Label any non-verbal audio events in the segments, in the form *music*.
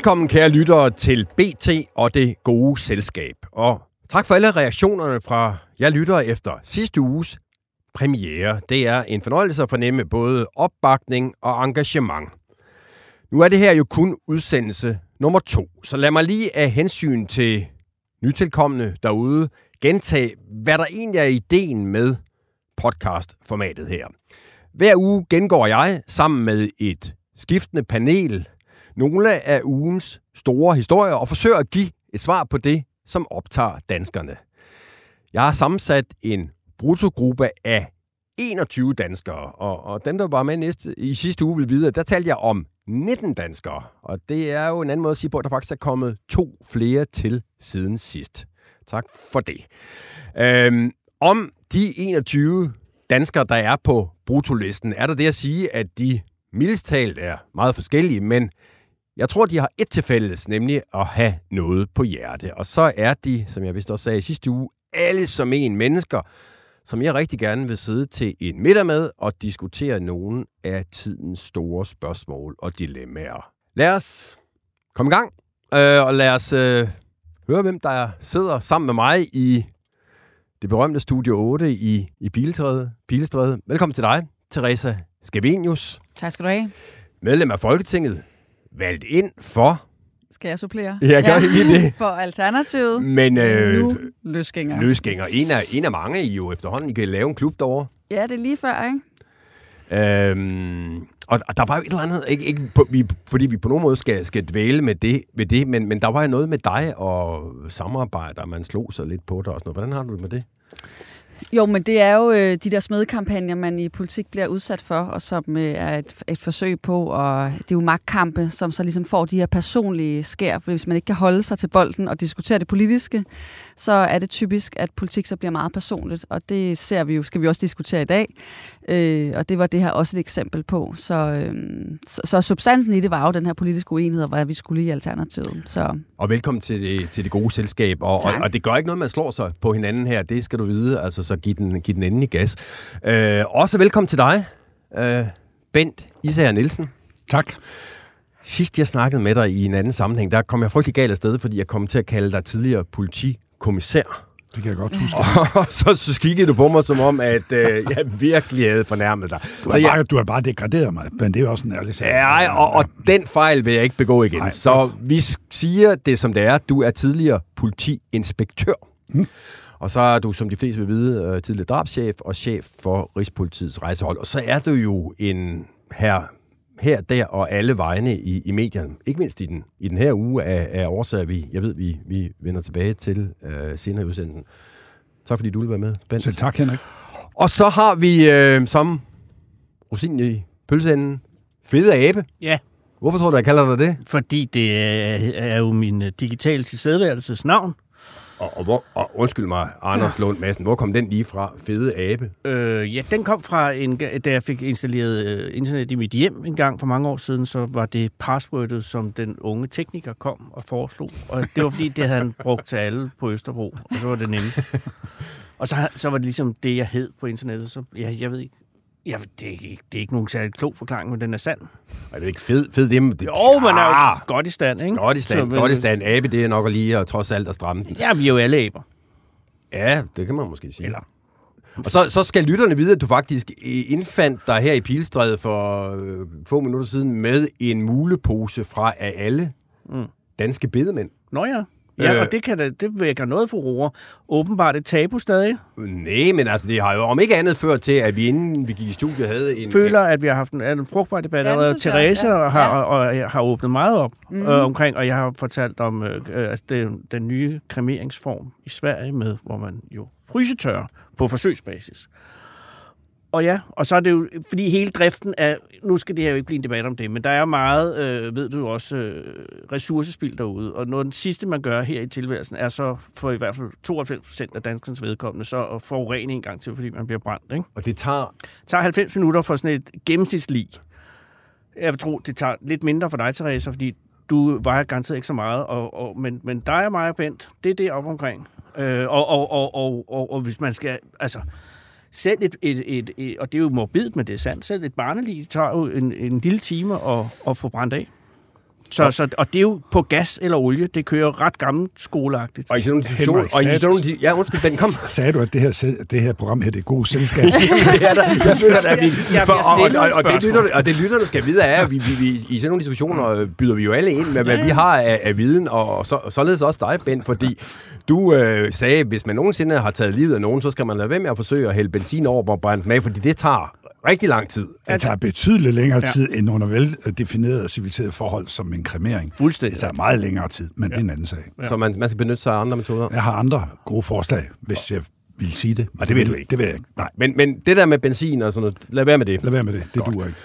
Velkommen kære lyttere til BT og det gode selskab. Og tak for alle reaktionerne fra jer lyttere efter sidste uges premiere. Det er en fornøjelse at fornemme både opbakning og engagement. Nu er det her jo kun udsendelse nummer to, så lad mig lige af hensyn til nytilkommende derude gentage, hvad der egentlig er ideen med podcastformatet her. Hver uge gengår jeg sammen med et skiftende panel nogle af ugens store historier og forsøger at give et svar på det, som optager danskerne. Jeg har sammensat en brutogruppe af 21 danskere, og, og dem, der var med næste, i sidste uge, vil vide, der talte jeg om 19 danskere. Og det er jo en anden måde at sige på, at der faktisk er kommet to flere til siden sidst. Tak for det. Øhm, om de 21 danskere, der er på brutolisten, er der det at sige, at de mildest talt er meget forskellige, men jeg tror, de har et til fælles, nemlig at have noget på hjerte. Og så er de, som jeg vist også sagde i sidste uge, alle som en mennesker, som jeg rigtig gerne vil sidde til en middag med og diskutere nogle af tidens store spørgsmål og dilemmaer. Lad os komme i gang, øh, og lad os øh, høre, hvem der sidder sammen med mig i det berømte Studio 8 i, i Pilestræde. Pilestræde. Velkommen til dig, Teresa Skavenius. Tak skal du have. Medlem af Folketinget, valgt ind for... Skal jeg supplere? Ja, gør ja. lige det. for Alternativet. Men øh, nu løsgænger. Løsgænger. En af, en af mange I jo efterhånden. I kan lave en klub derovre. Ja, det er lige før, ikke? Øhm, og, og der var jo et eller andet, ikke, ikke på, vi, fordi vi på nogen måde skal, skal dvæle med det, med det men, men der var jo noget med dig og samarbejder, man slog sig lidt på det og sådan noget. Hvordan har du det med det? Jo, men det er jo øh, de der smedekampagner, man i politik bliver udsat for, og som øh, er et, et forsøg på, og det er jo magtkampe, som så ligesom får de her personlige skær, for hvis man ikke kan holde sig til bolden og diskutere det politiske, så er det typisk, at politik så bliver meget personligt, og det ser vi jo, skal vi også diskutere i dag, øh, og det var det her også et eksempel på. Så, øh, så, så substansen i det var jo den her politiske uenighed, og hvad vi skulle i Alternativet. Så. Og velkommen til det, til det gode selskab, og, og, og det gør ikke noget, man slår sig på hinanden her, det skal du vide, altså så giv den, giv den endelig gas. Øh, også velkommen til dig, øh, Bent Isager Nielsen. Tak. Sidst jeg snakkede med dig i en anden sammenhæng, der kom jeg frygtelig galt afsted, fordi jeg kom til at kalde dig tidligere politikommissær. Det kan jeg godt huske. Og *laughs* så, så kiggede du på mig som om, at øh, jeg virkelig havde fornærmet dig. Du har, så bare, jeg, du har bare degraderet mig, men det er jo også en ærlig sag. Ja, og, og den fejl vil jeg ikke begå igen. Nej, så godt. vi siger det som det er. Du er tidligere politiinspektør. Mm. Og så er du, som de fleste vil vide, øh, tidligere drabschef og chef for Rigspolitiets rejsehold. Og så er du jo en her, her der og alle vegne i, i medierne. Ikke mindst i den, i den her uge af, af årsager, vi, jeg ved, vi, vi vender tilbage til øh, senere i udsendelsen. Tak fordi du vil være med, Bent. Selv tak, Henrik. Og så har vi øh, som rosinen i pølseenden, fede abe. Ja, Hvorfor tror du, jeg kalder dig det? fordi det er, er jo min øh, digitale tilstedeværelses navn. Og, og, hvor, og undskyld mig, Anders Lund Madsen, hvor kom den lige fra? Fede abe? Øh, ja, den kom fra, en, da jeg fik installeret øh, internet i mit hjem en gang for mange år siden, så var det passwordet, som den unge tekniker kom og foreslog. Og det var fordi, det havde han brugt til alle på Østerbro, og så var det nemt. *laughs* Og så, så var det ligesom det, jeg hed på internettet. Så ja, jeg ved ikke, Ja, det, er ikke, det er ikke nogen særlig klog forklaring, men den er sand. Er det ikke fed, fed det? det Jo, man er Ah, jo godt i stand, ikke? Godt i stand, Så, men- godt i stand. Abe, det er nok at lige at trods alt at stramme den. Ja, vi er jo alle aber. Ja, det kan man måske sige. Eller, Og så, så skal lytterne vide, at du faktisk indfandt dig her i Pilstræde for øh, få minutter siden med en mulepose fra af alle Mm. danske bedemænd. Nå ja. Ja, Øh. og det, kan da, det vækker noget furore. Åbenbart et tabu stadig. Nej, men altså, det har jo om ikke andet ført til, at vi inden vi gik i studiet havde en... Føler, at vi har haft en, en frugtbar debat. Ja, allerede. Therese ja. har, og, og, har åbnet meget op Mhm. mm. øh, omkring, og jeg har fortalt om øh, øh, altså, den, den nye kremeringsform i Sverige, med hvor man jo frysetørrer på forsøgsbasis. Og ja, og så er det jo, fordi hele driften er, nu skal det her jo ikke blive en debat om det, men der er meget, øh, ved du også, øh, ressourcespil derude. Og noget af det sidste, man gør her i tilværelsen, er så for i hvert fald 92 procent af danskernes vedkommende, så at forurene en gang til, fordi man bliver brændt. Ikke? Og det tager... Det tager 90 minutter for sådan et gennemsnitslig. Jeg vil tro, det tager lidt mindre for dig, Teresa, fordi du vejer garanteret ikke så meget, og, og, men, men dig og mig og Bent, det er det op omkring. Øh, og, og, og, og, og, og hvis man skal, altså, selv et, et, et, et, og det er jo morbidt, men det er sandt, selv et barnelig tager jo en, en lille time at, at få brændt af. Så, så, og det er jo på gas eller olie. Det kører ret gammelt skoleagtigt. Og i sådan nogle diskussioner... Og i sådan nogle... Ja, undskyld, Ben, kom. *laughs* Sagde du, at det her, det her program her, det er god selskab? *laughs* det er der. Jeg synes, at vi, for, og, og, og, og, det lytterne, og det lytterne skal vide er, at vi, vi, vi, i sådan nogle diskussioner øh, byder vi jo alle ind med, hvad vi har af, af viden, og, og så, og således også dig, Ben, fordi du øh, sagde, at hvis man nogensinde har taget livet af nogen, så skal man lade være med at forsøge at hælde benzin over på brændt med, fordi det tager rigtig lang tid. Det tager betydeligt længere tid end under veldefinerede civiliserede forhold som en kremering. Fuldstændig. Det tager meget længere tid, men ja. det er en anden sag. Ja. Så man, man skal benytte sig af andre metoder. Jeg har andre gode forslag, hvis jeg vil sige det. Og det vil du ikke. Det vil jeg ikke. Nej, Men, men det der med benzin og sådan noget, lad være med det. lad være med det. Det duer ikke.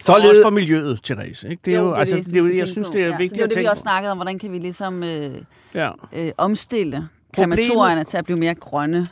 Så også for miljøet, Therese. Ikke? Det er jo, altså, det, er jo, vi skal jeg synes, det er ja, vigtigt Det er jo det, vi også snakkede om. Hvordan kan vi ligesom øh, Ja. øh, omstille krematorierne til at blive mere grønne?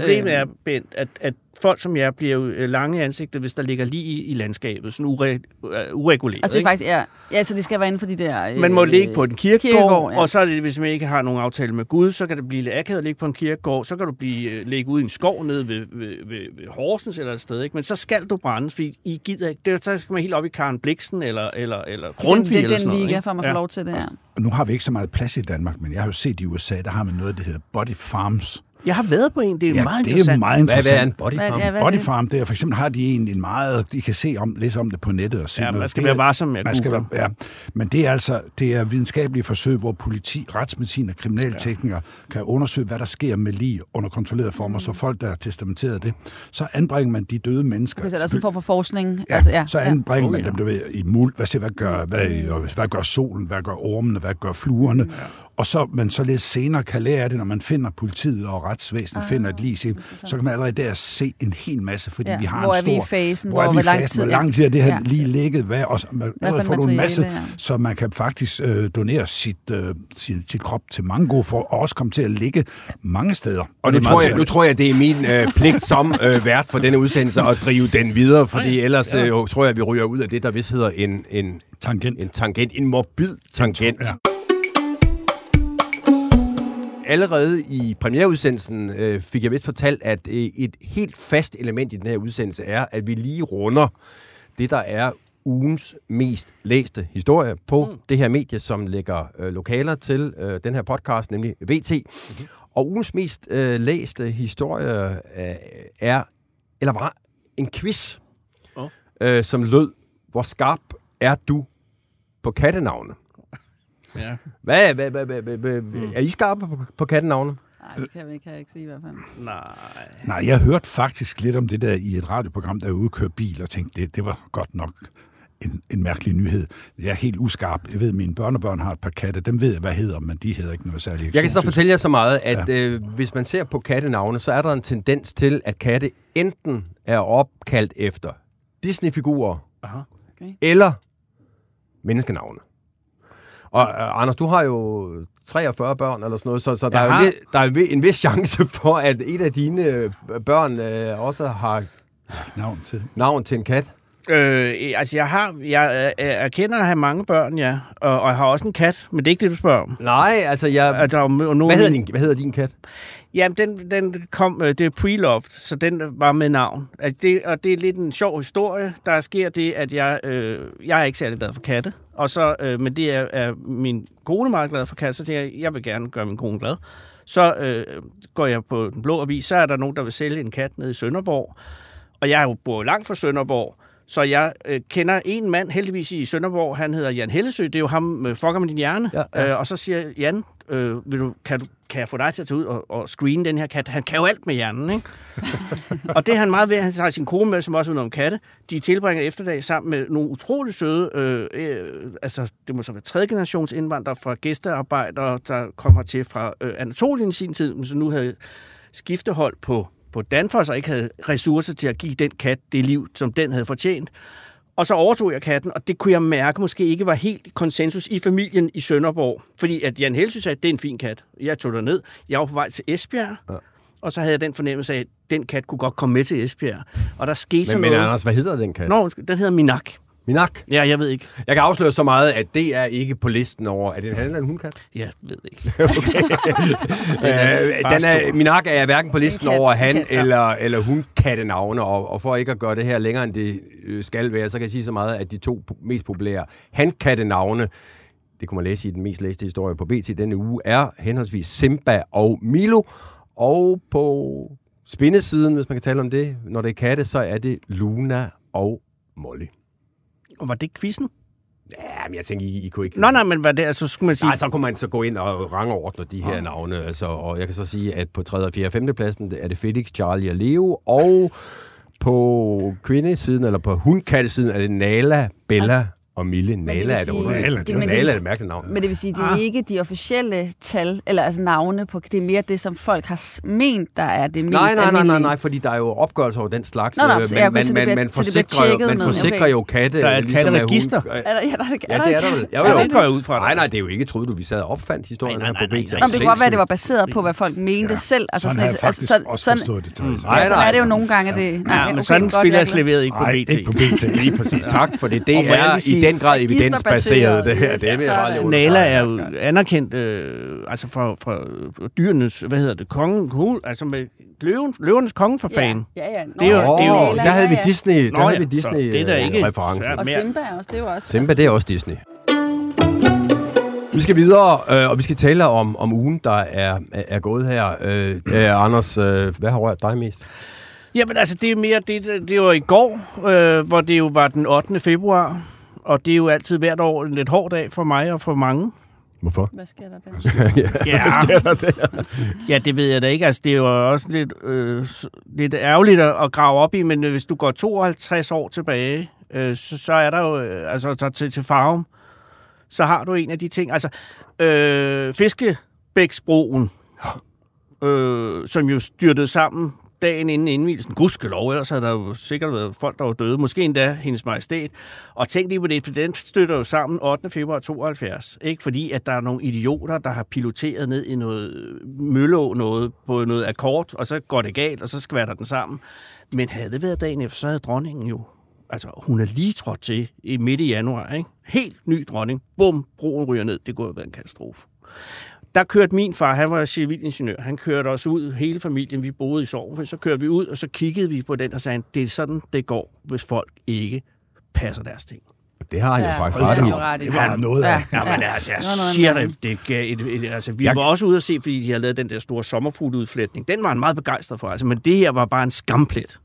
Problemet Øh. er, Bent, at, at folk som jeg bliver jo øh, lange i ansigtet, hvis der ligger lige i, i landskabet, sådan ure, uh, ureguleret. Altså det er ikke? faktisk, ja, ja, så det skal være inden for de der... Øh, Man må ligge på en kirkegård, kirkegård, ja. ja. og så er det, hvis man ikke har nogen aftale med Gud, så kan det blive lidt akavet at ligge på en kirkegård, så kan du blive, ligge ude i en skov nede ved, ved, ved, ved Horsens eller et sted, ikke? men så skal du brænde, fordi I gider ikke. Det, så skal man helt op i Karen Bliksen eller, eller, eller Grundtvig den, eller den, sådan den noget. liga, ikke? for at man får lov til det, ja. Og nu har vi ikke så meget plads i Danmark, men jeg har jo set i USA, der har man noget, der hedder body farms. Jeg har været på en, det er jo meget det er interessant. jo meget hvad, hvad interessant. er en body Hvad, farm? ja, hvad er Body det? farm, det er for eksempel har de en, en meget, de kan se om, læse om det på nettet og se Ja, noget. man skal Det være er- varsom med at man skal google. være, ja. Men det er altså det er videnskabelige forsøg, hvor politi, retsmedicin og kriminalteknikere ja. kan undersøge, hvad der sker med lige under kontrollerede former, så folk, der har testamenteret det, så anbringer man de døde mennesker. Okay, så der er sådan en form for forskning. Ja, altså, ja, så anbringer Oh, man ja. dem, du ved, i muld. Hvad, siger, hvad, gør, hvad, hvad gør solen? Hvad gør ormene? Hvad gør fluerne? Ja. Og så man således senere kan lære af det, når man finder politiet og retsvæsenet ah, finder et lig, så så kan man allerede der se en hel masse, fordi Ja, vi har hvor en er stor... vi i fasen? Hvor, er Hvor- vi hvor lang tid- Hvor lang tid har det her Ja. lige ligget? Hvad, og så, man, allerede får du en masse, ja. så man kan faktisk øh, donere sit, øh, sin, sit krop til mange gode for, og også komme til at ligge mange steder. Og nu det er tror, jeg, nu tror jeg, det er min øh, pligt som øh, vært for denne udsendelse at drive den videre, fordi ellers øh, tror jeg, at vi ryger ud af det, der vist hedder en, en, tangent. en tangent, en morbid tangent. Ja. Allerede i premiereudsendelsen øh, fik jeg vist fortalt, at øh, et helt fast element i den her udsendelse er, at vi lige runder det, der er ugens mest læste historie på mm. det her medie, som lægger øh, lokaler til øh, den her podcast, nemlig VT. Mm-hmm. Og ugens mest øh, læste historie øh, er, eller var, en quiz, Åh. øh, som lød, hvor skarp er du på kattenavne? Ja. Hvad, hvad, hvad, hvad, hvad, hvad mm. er I skarpe på, på kattenavne? Nej, det kan, vi, kan jeg ikke sige i hvert fald. Nej. Nej, jeg hørte faktisk lidt om det der i et radioprogram, der er køre bil, og tænkte, det, det var godt nok en, en mærkelig nyhed. Jeg er helt uskarp. Jeg ved, at mine børnebørn har et par katte. Dem ved jeg, hvad hedder, men de hedder ikke noget særligt Jeg kan så fortælle jer så meget, at ja. øh, hvis man ser på kattenavne, så er der en tendens til, at katte enten er opkaldt efter Disney-figurer Aha. Okay. eller menneskenavne. Og øh, Anders, du har jo 43 børn eller sådan noget, så, så der, er, vi- der er en vis chance for, at et af dine øh, børn øh, også har Navn til. navn til en kat. Øh, altså, jeg har, jeg øh, erkender at have mange børn, ja, og, og jeg har også en kat, men det er ikke det, du spørger om. Nej, altså jeg... Altså, og nogle Hvad hedder, din, hvad hedder din kat? Jamen, den, den kom, øh, det er pre-loved, så den var med navn. Altså, det, og det er lidt en sjov historie. Der sker det, at jeg, øh, jeg er ikke særlig glad for katte, og så, øh, men det er, er min kone meget glad for katte, så tænker jeg, jeg vil gerne gøre min kone glad. Så øh, går jeg på den blå avis, så er der nogen, der vil sælge en kat nede i Sønderborg, og jeg bor jo langt fra Sønderborg, så jeg øh, kender en mand heldigvis i Sønderborg, han hedder Jan Hellesø, det er jo ham med Fucker med din hjerne. Ja, ja. Øh, og så siger Jan, øh, vil du, kan, du, kan jeg få dig til at tage ud og, og screene den her kat? Han kan jo alt med hjernen, ikke? *laughs* og det er han meget ved. Han tager sin kone med, som også ved noget om katte. De tilbringer efterdag sammen med nogle utrolig søde, øh, øh, altså det må så være tredje generations indvandrere fra gæstearbejdere, der kom hertil fra øh, Anatolien i sin tid, men så nu havde skiftehold på på Danfoss og ikke havde ressourcer til at give den kat det liv, som den havde fortjent. Og så overtog jeg katten, og det kunne jeg mærke måske ikke var helt konsensus i familien i Sønderborg. Fordi at Jan Helsø sagde, at det er en fin kat. Jeg tog ned. Jeg var på vej til Esbjerg. Ja. Og så havde jeg den fornemmelse af, at den kat kunne godt komme med til Esbjerg. Og der skete Men, sådan men noget. Anders, hvad hedder den kat? Nå, den hedder Minak. Minak. Ja, jeg ved ikke. Jeg kan afsløre så meget, at det er ikke på listen over... Er det en han eller en hundkat? Jeg ved ikke. *laughs* *laughs* Den er, den er. Minak er hverken på listen kat, over han kat, eller, eller hun kattenavne, og, og for ikke at gøre det her længere, end det øh, skal være, så kan jeg sige så meget, at de to mest populære han-kattenavne, det kunne man læse i den mest læste historie på BT denne uge, er henholdsvis Simba og Milo, og på spindesiden, hvis man kan tale om det, når det er katte, så er det Luna og Molly. Og var det quizzen? Ja, men jeg tænker, I, I kunne ikke... Nå, nej, men var det, altså, skulle man sige... Nej, så kunne man så gå ind og rangordne de her navne. Altså, og jeg kan så sige, at på 3., 4. og 5. pladsen er det Felix, Charlie og Leo. Og på kvindesiden, eller på hundkattesiden, er det Nala, Bella og Mille. det Nala vil er det underligt. Nala, det det- er men Nala vil- er et mærkeligt navn. Men det vil sige, det er ikke de officielle tal, eller altså navne på, det er mere det, som folk har ment, der er det mest Nej, nej, nej, nej, nej, fordi der er jo opgørelser over den slags. Nå, nå, øh, okay, man, det man, man det bliver forsikrer, jo, man forsikrer okay. jo katte. Der er et ligesom, katteregister. Er ja, der, er, Ja, det er der, der vel. Ja, Jo, jo. det går jeg ud fra. Nej, nej, det er jo ikke, troede du, vi sad og opfandt historien Nej, her nej, på nej, BT. nej, Nå, men det kunne godt være, at det var baseret på, hvad folk mente selv. Altså, Sådan har jeg altså, faktisk så- også forstået det. Nej, nej. er det jo nogle gange, det... Ja, men sådan spiller jeg jeg klaveret ikke på Nej, BT. ikke på BT. Lige præcis. Tak, for det, det jeg er i den grad evidensbaseret, det her. Det bare lige Nala er jo anerkendt øh, altså fra, fra, fra dyrenes, hvad hedder det, kongen, hu- altså med løven, løvernes konge for fan. Ja, ja. Nå, Det er jo- ja, det er jo- Nala, der havde vi ja, ja. Disney, der Nå havde ja, vi Disney det er da ikke- reference. Ja. Og Simba er også, det er også... Simba, det er også Disney. Vi skal videre, øh, og vi skal tale om, om ugen, der er, er, er gået her. Øh, øh, Anders, øh, hvad har rørt dig mest? Jamen altså, det er mere, det, det var i går, øh, hvor det jo var den 8. februar, og det er jo altid hvert år en lidt hård dag for mig og for mange. Hvorfor? Hvad sker der der? Ja, *laughs* ja, det ved jeg da ikke. Altså, det er jo også lidt, øh, lidt ærgerligt at, grave op i, men hvis du går 52 år tilbage, øh, så, så er der jo, øh, altså så til, til Farum, så har du en af de ting, altså øh, Fiskebæksbroen, øh, som jo styrtede sammen dagen inden indvielsen. Gudskelov, ellers havde der jo sikkert været folk, der var døde. Måske endda hendes majestæt. Og tænk lige på det, for den støtter jo sammen 8. februar 72. Ikke fordi, at der er nogle idioter, der har piloteret ned i noget møllå, noget på noget akkord, og så går det galt, og så skvatter den sammen. Men havde det været dagen efter, så havde dronningen jo Altså, hun er lige trådt til i midt i januar, ikke? Helt ny dronning. Bum, broen ryger ned. Det kunne have været en katastrofe. Der kørte min far, han var civilingeniør, han kørte os ud, hele familien, vi boede i Sorgen, så kørte vi ud, og så kiggede vi på den og sagde, det er sådan, det går, hvis folk ikke passer deres ting. Det har jeg Ja, faktisk ret i. Det var der noget af. Ja, men altså, jeg siger det, det gav et, et, altså, vi Jeg- var også ude at se, fordi de havde lavet den der store sommerfugludflætning. Den var han meget begejstret for, altså, men det her var bare en skamplet.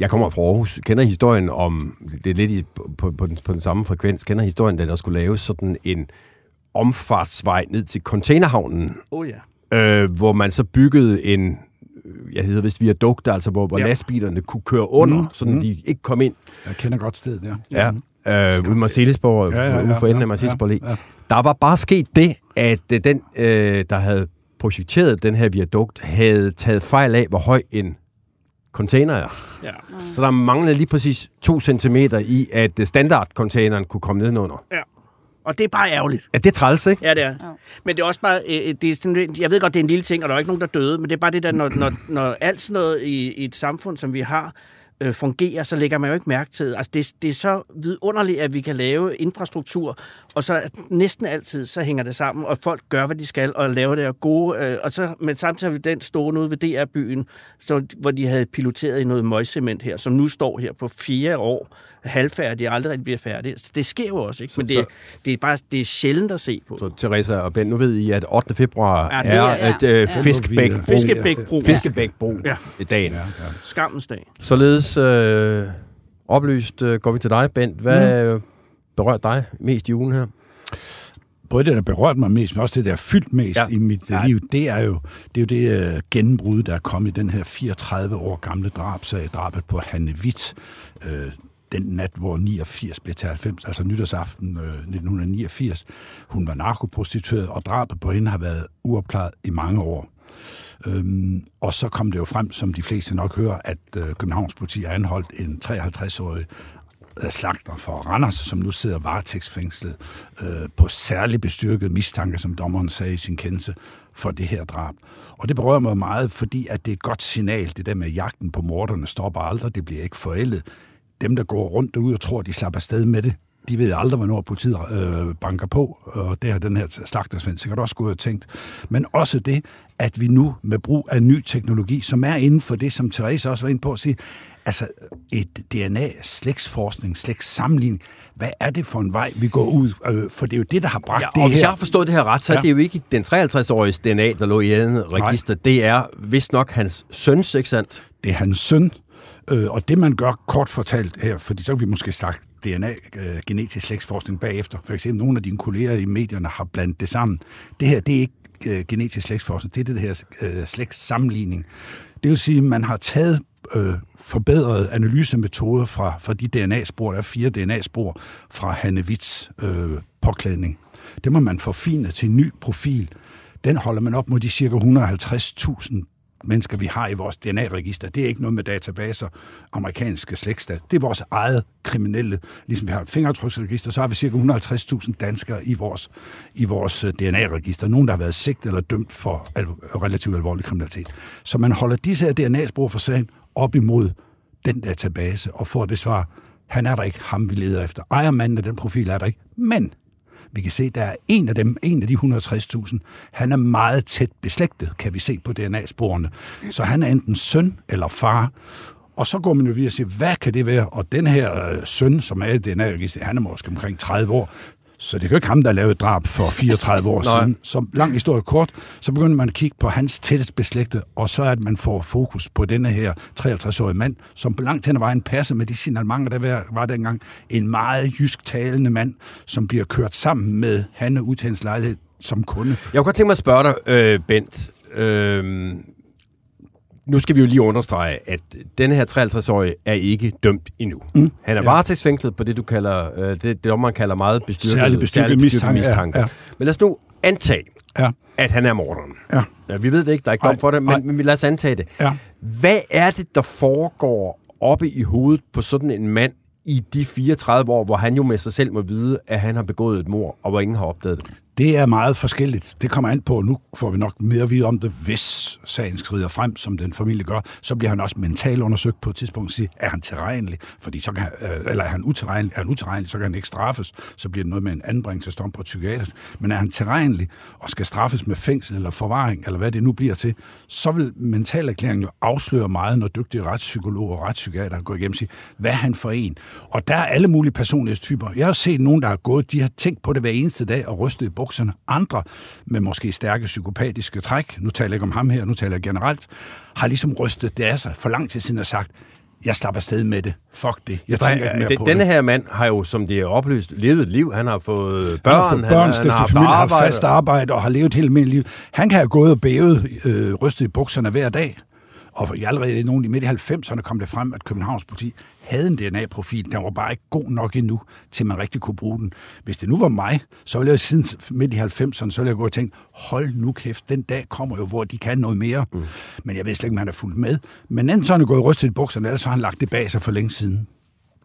Jeg kommer fra Aarhus. Kender historien om, det er lidt i, på, på, på, den, på den samme frekvens, kender historien, da der skulle laves sådan en omfartsvej ned til containerhavnen, Oh ja. øh, hvor man så byggede en, øh, jeg hedder vist viadukt, altså hvor, hvor Ja. ja. lastbilerne kunne køre under, mm. så mm. de ikke kom ind. Jeg kender godt stedet der. Ja. Øh, ude i Marcellesborg, Ja, ja, ja, ja, ja, ude for enden ja, af Marcellesborg ja, ja. Der var bare sket det, at øh, den, øh, der havde projekteret den her viadukt, havde taget fejl af, hvor høj en container er. ja. Så der manglede lige præcis to centimeter i, at øh, standardcontaineren kunne komme nedenunder. Og det er bare ærgerligt. Er det træls, ikke? Ja, det er. Ja. Men det er også bare, øh, det er sådan, jeg ved godt, det er en lille ting, og der er ikke nogen, der døde, men det er bare det der, når, når, når alt sådan noget i, i et samfund, som vi har, øh, fungerer, så lægger man jo ikke mærke til det. Altså, det, det er så vidunderligt, at vi kan lave infrastruktur, og så næsten altid, så hænger det sammen, og folk gør, hvad de skal, og laver det og gode, øh, og så, men samtidig har vi den stående ude ved DR-byen, så, hvor de havde piloteret i noget møgcement her, som nu står her på fire år, halvfærdig, og aldrig rigtig bliver færdig. Så det sker jo også, ikke? Men det, så- det, er bare det er sjældent at se på. Så Teresa og Ben, nu ved I, at 8. februar Ja, det er, er- at øh, ja. Fiskebækbro. Fiskebækbro. Fiskebækbro Ja. i dagen. Ja, ja. Skammens dag. Således øh, oplyst øh, går vi til dig, Bent. Hvad mm. berører dig mest i ugen her? både det, der berørt mig mest, men også det, der er fyldt mest Ja. i mit ja. liv, det er jo det, er jo det uh, gennembrud, der er kommet i den her 34 år gamle drabsag, drabet på Hanne Witt, uh, den nat, hvor 89 blev til 90, altså nytårsaften øh, 1989. Hun var narkoprostitueret, og drabet på hende har været uopklaret i mange år. Øhm, og så kom det jo frem, som de fleste nok hører, at øh, Københavns politi har anholdt en 53-årig øh, slagter for Randers, som nu sidder varetægtsfængslet øh, på særlig bestyrket mistanke, som dommeren sagde i sin kendelse, for det her drab. Og det berører mig meget, fordi at det er et godt signal, det der med jagten på morderne stopper aldrig, det bliver ikke forældet. Dem, der går rundt derude og tror, de slapper afsted med det, de ved aldrig, hvornår politiet øh, banker på, og det har den her slagtersvend sikkert også gået og tænkt. Men også det, at vi nu med brug af ny teknologi, som er inden for det, som Therese også var inde på at sige, altså et DNA-slægtsforskning, slægtssammenligning, hvad er det for en vej, vi går ud? Øh, for det er jo det, der har bragt Ja, det og hvis her. jeg har forstået det her ret, så ja. Ja. er det jo ikke den 53-årige DNA, der lå i andet register. Det er vist nok hans søns, ikke sandt? Det er hans søn, øh, og det man gør kort fortalt her, fordi så kan vi måske snakke DNA, øh, genetisk slægtsforskning bagefter. For eksempel nogle af dine kolleger i medierne har blandet det sammen. Det her, det er ikke øh, genetisk slægtsforskning, det er det her øh, slægtssammenligning. Det vil sige, at man har taget øh, forbedrede analysemetoder fra, fra de DNA-spor, der er fire DNA-spor fra Hanne Witts øh, påklædning. Det må man forfine til en ny profil. Den holder man op mod de cirka 150.000 mennesker, vi har i vores DNA-register. Det er ikke noget med databaser, amerikanske slægtstat. Det er vores eget kriminelle. Ligesom vi har et fingeraftryksregister, så har vi cirka 150.000 danskere i vores, i vores øh, DNA-register. Nogen, der har været sigtet eller dømt for al- relativt alvorlig kriminalitet. Så man holder disse her DNA-spor for sagen op imod den database og får det svar, han er der ikke, ham vi leder efter. Ejermanden af den profil er der ikke, men vi kan se, at der er en af dem, en af de 160.000, han er meget tæt beslægtet, kan vi se på DNA-sporene. Så han er enten søn eller far. Og så går man jo videre og siger, hvad kan det være? Og den her øh, søn, som er i dna han er måske omkring 30 år. Så det er jo ikke ham, der lavede drab for 34 år *laughs* siden. Så lang historie kort, så begynder man at kigge på hans tættest beslægtede, og så at man får fokus på denne her 53-årige mand, som på langt hen ad vejen passer med de signalementer, der var- dengang. En meget jysk talende mand, som bliver kørt sammen med Hanne ud til hans lejlighed som kunde. Jeg kunne godt tænke mig at spørge dig, øh, Bent. Øh, nu skal vi jo lige understrege, at denne her 53-årige er ikke dømt endnu. Mm. Han er Ja. varetægtsfængslet på det, du kalder, øh, det, det man kalder meget bestyrket, Særlig bestyrket mistanke, ja, ja. Men lad os nu antage, Ja. at han er morderen. Ja. Ja, vi ved det ikke, der er ikke dom for det, men, men lad os antage det. Ja. Hvad er det, der foregår oppe i hovedet på sådan en mand i de 34 år, hvor han jo med sig selv må vide, at han har begået et mord, og hvor ingen har opdaget det? Det er meget forskelligt. Det kommer an på, og nu får vi nok mere at vide om det, hvis sagen skrider frem, som den familie gør. Så bliver han også mentalt undersøgt på et tidspunkt og siger, er han tilregnelig? Fordi så kan, øh, eller er han utilregnelig? Er han utilregnelig, så kan han ikke straffes. Så bliver det noget med en anbringelsesdom på psykiatrisk. Men er han tilregnelig og skal straffes med fængsel eller forvaring, eller hvad det nu bliver til, så vil mentalerklæringen jo afsløre meget, når dygtige retspsykologer og retspsykiater går igennem og siger, hvad er han for en? Og der er alle mulige personlighedstyper. Jeg har set nogen, der har gået, de har tænkt på det hver eneste dag og rystet i bukserne. Andre med måske stærke psykopatiske træk, nu taler jeg ikke om ham her, nu taler jeg generelt, har ligesom rystet det af sig for lang tid siden og sagt, jeg slapper afsted med det. Fuck det. Jeg tænker ikke mere Den- på Denne det. her mand har jo, som det er oplyst, levet et liv. Han har fået børn, Han har fået børn, han, stiftet har haft familie, har arbejde. fast arbejde og har levet hele mit liv. Han kan have gået og bævet, øh, rystet i bukserne hver dag. Og allerede i nogle i midt i 90'erne kom det frem, at Københavns politi havde en DNA-profil. Den var bare ikke god nok endnu, til man rigtig kunne bruge den. Hvis det nu var mig, så ville jeg siden midt i 90'erne, så ville jeg gå og tænke, hold nu kæft, den dag kommer jo, hvor de kan noget mere. Mm. Men jeg ved slet ikke, om han er fuldt med. Men enten så er han gået rystet i bukserne, eller så har han lagt det bag sig for længe siden.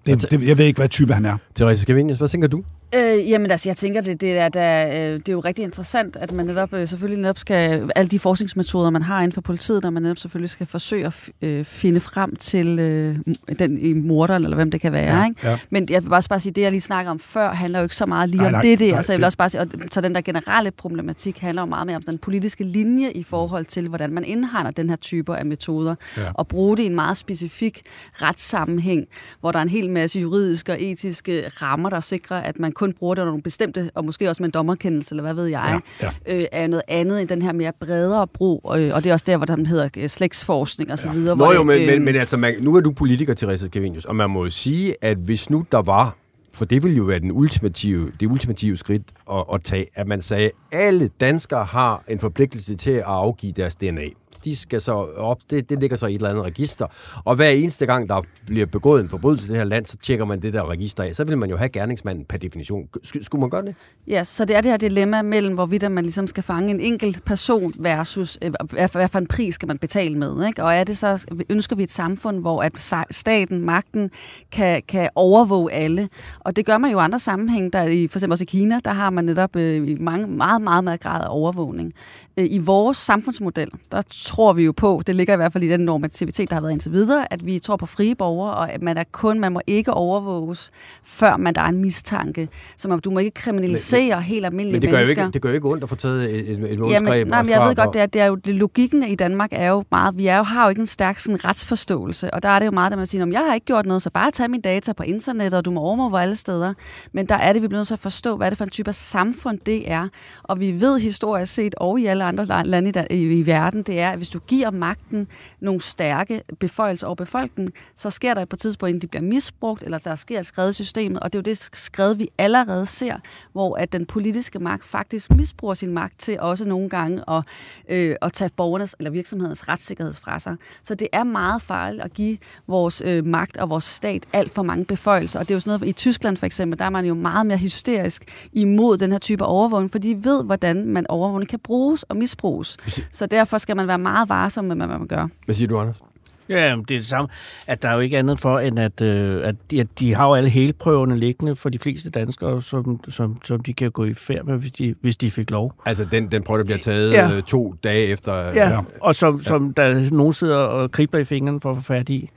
Det, det, jeg ved ikke, hvad type han er. Therese Scavenius, hvad tænker du? Øh, jamen altså, jeg tænker, det, det, er, der, øh, det er jo rigtig interessant, at man netop øh, selvfølgelig netop skal, alle de forskningsmetoder, man har inden for politiet, der man netop selvfølgelig skal forsøge at øh, finde frem til øh, den i morderen, eller hvem det kan være. Ja, ikke? ja. Men jeg vil bare, bare sige, det jeg lige snakker om før, handler jo ikke så meget lige Nej, om nej, det der. nej, så jeg vil også bare sige, og, så den der generelle problematik handler jo meget mere om den politiske linje i forhold til, hvordan man indhegner den her typer af metoder, Ja. og bruge det i en meget specifik retssammenhæng, hvor der er en hel masse juridiske og etiske rammer, der sikrer, at man kun bruger det under nogle bestemte, og måske også med en dommerkendelse, eller hvad ved jeg, Ja, Øh, er noget andet end den her mere bredere brug, øh, og det er også der, hvor den hedder øh, slægtsforskning og så videre. Nå jo, det, men, øh, men, men altså, man, nu er du politiker, Therese Scavenius, og man må jo sige, at hvis nu der var, for det ville jo være den ultimative, det ultimative skridt at, at tage, at man sagde, at alle danskere har en forpligtelse til at afgive deres DNA de skal så op, det, det ligger så i et eller andet register. Og hver eneste gang, der bliver begået en forbrydelse i det her land, så tjekker man det der register af. Så vil man jo have gerningsmanden per definition. Skulle man gøre det? Ja, så det er det her dilemma mellem, hvorvidt man ligesom skal fange en enkelt person versus, øh, hvad for en pris skal man betale med. Ikke? Og er det så, ønsker vi et samfund, hvor at staten, magten, kan, kan overvåge alle. Og det gør man jo i andre sammenhænge. Der i, for eksempel også i Kina, der har man netop øh, mange, meget, meget, meget grad af overvågning. Øh, I vores samfundsmodel, der tror vi jo på, det ligger i hvert fald i den normativitet, der har været indtil videre, at vi tror på frie borgere, og at man er kun, man må ikke overvåges, før man der er en mistanke. Så man, du må ikke kriminalisere men, helt almindelige men det gør mennesker. Jo ikke, det gør jo ikke ondt at få taget et, et, et ja, men, nej, men jeg ved godt, det er, det er jo, det, logikken i Danmark er jo meget, vi er jo, har jo ikke en stærk sådan, retsforståelse, og der er det jo meget, at man siger, jeg har ikke gjort noget, så bare tag mine data på internettet, og du må overvåge alle steder. Men der er det, vi bliver nødt til at forstå, hvad er det for en type af samfund det er. Og vi ved historisk set, og i alle andre lande i, i, i verden, det er, at hvis du giver magten nogle stærke beføjelser over befolkningen, så sker der på et tidspunkt, at de bliver misbrugt, eller der sker et skred i systemet, og det er jo det skred, vi allerede ser, hvor at den politiske magt faktisk misbruger sin magt til også nogle gange at, øh, at tage borgernes eller virksomhedens retssikkerhed fra sig. Så det er meget farligt at give vores øh, magt og vores stat alt for mange beføjelser. Og det er jo sådan noget, i Tyskland for eksempel, der er man jo meget mere hysterisk imod den her type overvågning, for de ved, hvordan man overvågning kan bruges og misbruges. Så derfor skal man være meget varsom med, hvad man gør. Hvad siger du, Anders? Ja, det er det samme. At der er jo ikke andet for, end at, øh, at de, at de har jo alle helprøverne liggende for de fleste danskere, som, som, som de kan gå i færd med, hvis de, hvis de fik lov. Altså den, den prøve, der bliver taget ja. Øh, to dage efter... Ja, ja. og som, ja. som der nogen sidder og kribler i fingrene for at få fat i.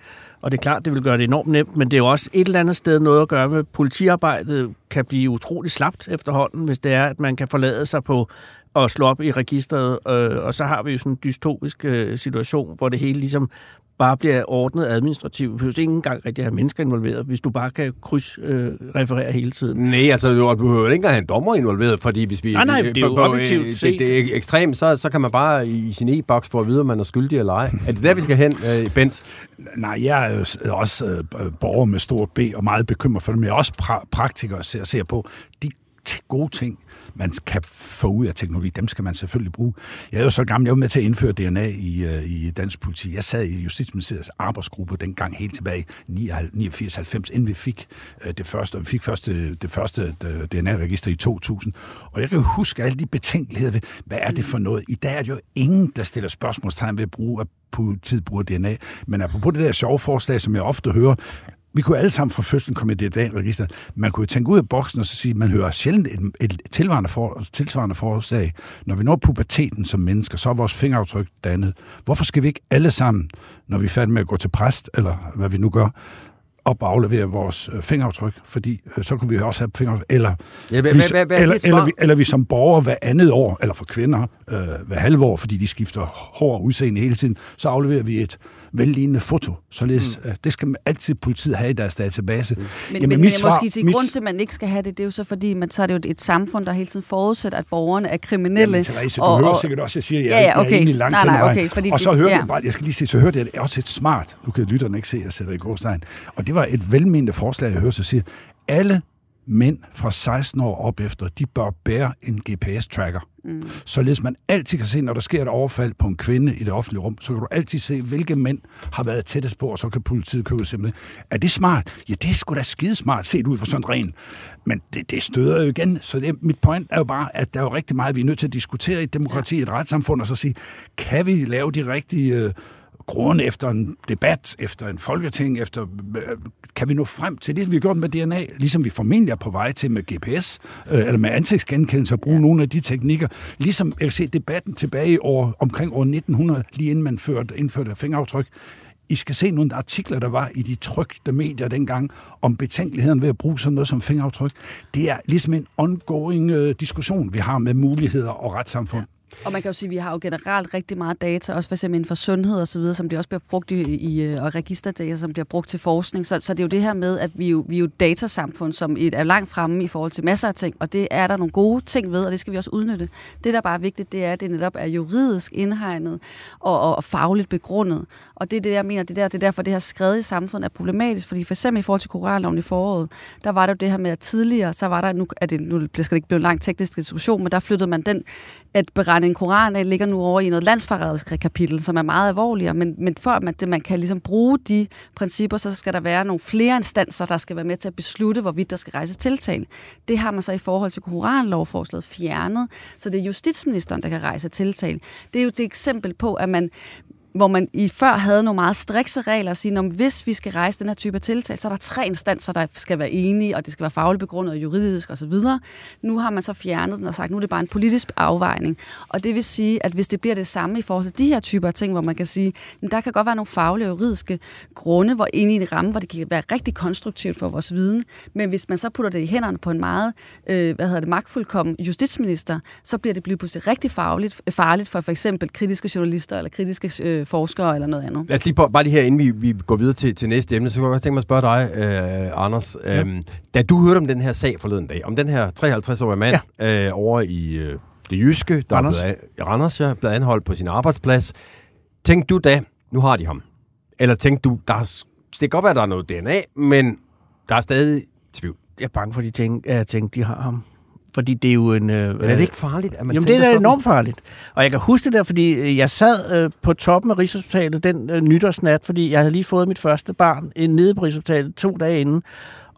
Og det er klart, det vil gøre det enormt nemt, men det er jo også et eller andet sted noget at gøre med, politiarbejdet kan blive utrolig slapt efterhånden, hvis det er, at man kan forlade sig på at slå op i registret, øh, og så har vi jo sådan en dystopisk øh, situation, hvor det hele ligesom bare bliver ordnet administrativt. Du behøver ikke engang rigtig have mennesker involveret, hvis du bare kan krydsreferere øh, hele tiden. Nej, altså du behøver ikke engang have en dommer involveret, fordi hvis vi... Nej, nej, det er jo objektivt det, det, det er ekstremt, så, så kan man bare i sin e-boks få at vide, om man er skyldig eller ej. Er det der, vi skal hen, øh, Bent? Nej, jeg er også øh, borger med stor B og meget bekymret for det, men jeg er også pra- praktiker og ser, ser på de gode ting, man kan få ud af teknologi, dem skal man selvfølgelig bruge. Jeg er jo så gammel, jeg var med til at indføre DNA i, øh, i dansk politi. Jeg sad i Justitsministeriets arbejdsgruppe dengang helt tilbage i 89-90, inden vi fik øh, det første, vi fik første, det, første øh, DNA-register i 2000. Og jeg kan huske alle de betænkeligheder ved, hvad er det for noget? I dag er det jo ingen, der stiller spørgsmålstegn ved at bruge at politiet bruger DNA. Men apropos det der sjove forslag, som jeg ofte hører, vi kunne alle sammen fra fødslen komme i det register. Man kunne jo tænke ud af boksen og så sige, at man hører sjældent et, et tilsvarende, for, tilsvarende forslag. Når vi når puberteten som mennesker, så er vores fingeraftryk dannet. Hvorfor skal vi ikke alle sammen, når vi er færdige med at gå til præst, eller hvad vi nu gør, op og aflevere vores øh, fingeraftryk, fordi øh, så kunne vi også have fingeraftryk, eller, ja, hvad, vi, hvad, hvad, eller, eller, vi, eller vi som borgere hver andet år, eller for kvinder øh, hver halve år, fordi de skifter hår og udseende hele tiden, så afleverer vi et vellignende foto. Således, mm. det skal altid politiet have i deres database. Mm. Men, Jamen, men, men svar, måske sige, mit... grund til, at man ikke skal have det, det er jo så fordi, man, så er det jo et samfund, der hele tiden forudsætter, at borgerne er kriminelle. Jamen, Therese, du og, hører og, sikkert også, at jeg siger, at jeg, ja, ja, okay. jeg er egentlig langt nej, nej, okay, fordi og så hørte ja. jeg bare, jeg skal lige sige, så hørte jeg også et smart, nu kan lytterne ikke se, at jeg sætter i gåstegn, og det var et velmenende forslag, jeg hørte, så siger, alle mænd fra 16 år op efter, de bør bære en GPS-tracker. Mm. Således man altid kan se, når der sker et overfald på en kvinde i det offentlige rum, så kan du altid se, hvilke mænd har været tættest på, og så kan politiet købe simpelthen. Er det smart? Ja, det er sgu da skidesmart set ud for sådan ren. Men det, det støder jo igen. Så det, mit point er jo bare, at der er jo rigtig meget, vi er nødt til at diskutere i et demokrati, et retssamfund, og så sige, kan vi lave de rigtige øh, grund efter en debat, efter en folketing, efter, øh, kan vi nå frem til det, vi har gjort med DNA, ligesom vi formentlig er på vej til med GPS, øh, eller med ansigtsgenkendelse, og bruge ja. nogle af de teknikker. Ligesom jeg kan se debatten tilbage i år, omkring år 1900, lige inden man førte, indførte fingeraftryk, i skal se nogle artikler, der var i de trygte medier dengang, om betænkeligheden ved at bruge sådan noget som fingeraftryk. Det er ligesom en ongoing øh, diskussion, vi har med muligheder og retssamfund. Og man kan jo sige, at vi har jo generelt rigtig meget data, også for eksempel inden for sundhed og så videre, som det også bliver brugt i, i øh, og registerdata, som bliver brugt til forskning. Så, så det er jo det her med, at vi jo, vi er jo datasamfund, som er langt fremme i forhold til masser af ting, og det er der nogle gode ting ved, og det skal vi også udnytte. Det, der bare er vigtigt, det er, at det netop er juridisk indhegnet og, og, og fagligt begrundet. Og det er det, jeg mener, det, der, det er derfor, det her skred i samfundet er problematisk, fordi for eksempel i forhold til koralloven i foråret, der var det jo det her med, at tidligere, så var der, nu, er det, nu skal det ikke blive en lang teknisk diskussion, men der flyttede man den, at brænde en koran af ligger nu over i noget landsforræderisk kapitel, som er meget alvorligere, men, men for at man, det, man kan ligesom bruge de principper, så skal der være nogle flere instanser, der skal være med til at beslutte, hvorvidt der skal rejses tiltal. Det har man så i forhold til koranlovforslaget fjernet, så det er justitsministeren, der kan rejse tiltal. Det er jo et eksempel på, at man hvor man i før havde nogle meget strikse regler at sige, at hvis vi skal rejse den her type af tiltag, så er der tre instanser, der skal være enige, og det skal være fagligt begrundet og juridisk osv. Nu har man så fjernet den og sagt, at nu er det bare en politisk afvejning. Og det vil sige, at hvis det bliver det samme i forhold til de her typer af ting, hvor man kan sige, at der kan godt være nogle faglige og juridiske grunde, hvor inde i en ramme, hvor det kan være rigtig konstruktivt for vores viden, men hvis man så putter det i hænderne på en meget, øh, hvad hedder det, magtfuldkommen justitsminister, så bliver det pludselig rigtig fagligt, farligt for for eksempel kritiske journalister eller kritiske øh, forskere eller noget andet. Lad os lige på, bare lige her, inden vi, vi går videre til, til næste emne, så kunne jeg godt tænke mig at spørge dig, øh, Anders. Ja. Øhm, da du hørte om den her sag forleden dag, om den her 53-årige mand ja. øh, over i øh, det jyske, der Randers. er blevet, Randers, ja, blevet anholdt på sin arbejdsplads, tænkte du da, nu har de ham? Eller tænkte du, der er, det kan godt være, der er noget DNA, men der er stadig tvivl? Jeg er bange for, at de tænkte, at jeg tænkte, de har ham. Fordi det er jo en... Øh, Men er det ikke farligt, at man Jamen, det er sådan? enormt farligt. Og jeg kan huske det der, fordi øh, jeg sad øh, på toppen af Rigshospitalet den øh, nytårsnat, fordi jeg havde lige fået mit første barn øh, nede på Rigshospitalet to dage inden.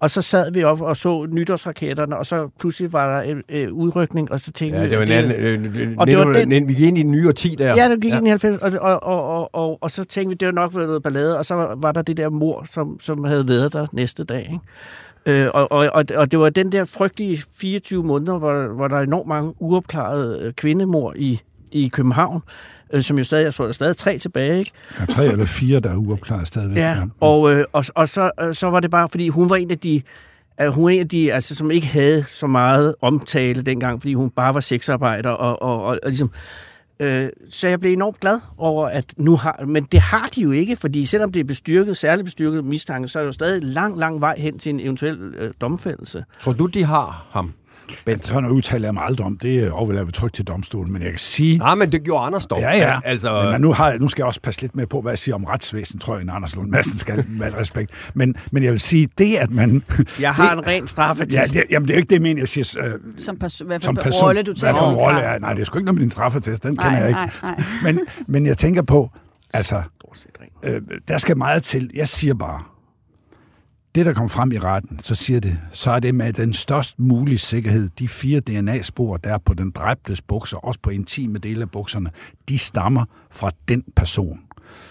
Og så sad vi op og så nytårsraketterne, og så pludselig var der en øh, udrykning, og så tænkte ja, det var en anden, øh, og det var den, vi gik ind i den nye årti der. Ja, det gik ja. ind i 90, og, og, og, og, og, og så tænkte vi, det var nok været noget ballade, og så var, var der det der mor, som, som havde været der næste dag. Ikke? Øh, og, og, og det var den der frygtelige 24 måneder, hvor, hvor der er enormt mange uopklarede øh, kvindemor i, i København, øh, som jo stadig, jeg tror, der er stadig tre tilbage, ikke? Ja, tre eller fire, der er uopklaret stadigvæk. Ja, ja. og, øh, og, og så, øh, så var det bare, fordi hun var en af de, at hun er en af de, altså, som ikke havde så meget omtale dengang, fordi hun bare var sexarbejder, og, og, og, og ligesom, Øh, så jeg blev enormt glad over, at nu har... Men det har de jo ikke, fordi selvom det er bestyrket, særligt bestyrket mistanke, så er det jo stadig lang, lang vej hen til en eventuel øh, domfældelse. Tror du, de har ham? Bent. Sådan noget udtaler jeg mig aldrig om. Det overlader vi trygt til domstolen. Men jeg kan sige... Nej, men det gjorde Anders dog. Ja, ja. Altså... Men nu, har, jeg, nu skal jeg også passe lidt med på, hvad jeg siger om retsvæsen, tror jeg, en Anders Lund Madsen skal, med al respekt. Men, men jeg vil sige, det at man... Jeg har det, en ren straffetest. Ja, det, jamen, det er ikke det, jeg mener, jeg siger... Øh, som, pers- hvad som person, rolle, du tager Hvad for en rolle er... Nej, det er sgu ikke noget med din straffetest. Den nej, kender jeg ikke. Nej, nej. Men, men jeg tænker på, altså... Øh, der skal meget til. Jeg siger bare, det, der kom frem i retten, så siger det, så er det med den størst mulige sikkerhed, de fire DNA-spor, der er på den dræbtes bukser, også på intime dele af bukserne, de stammer fra den person.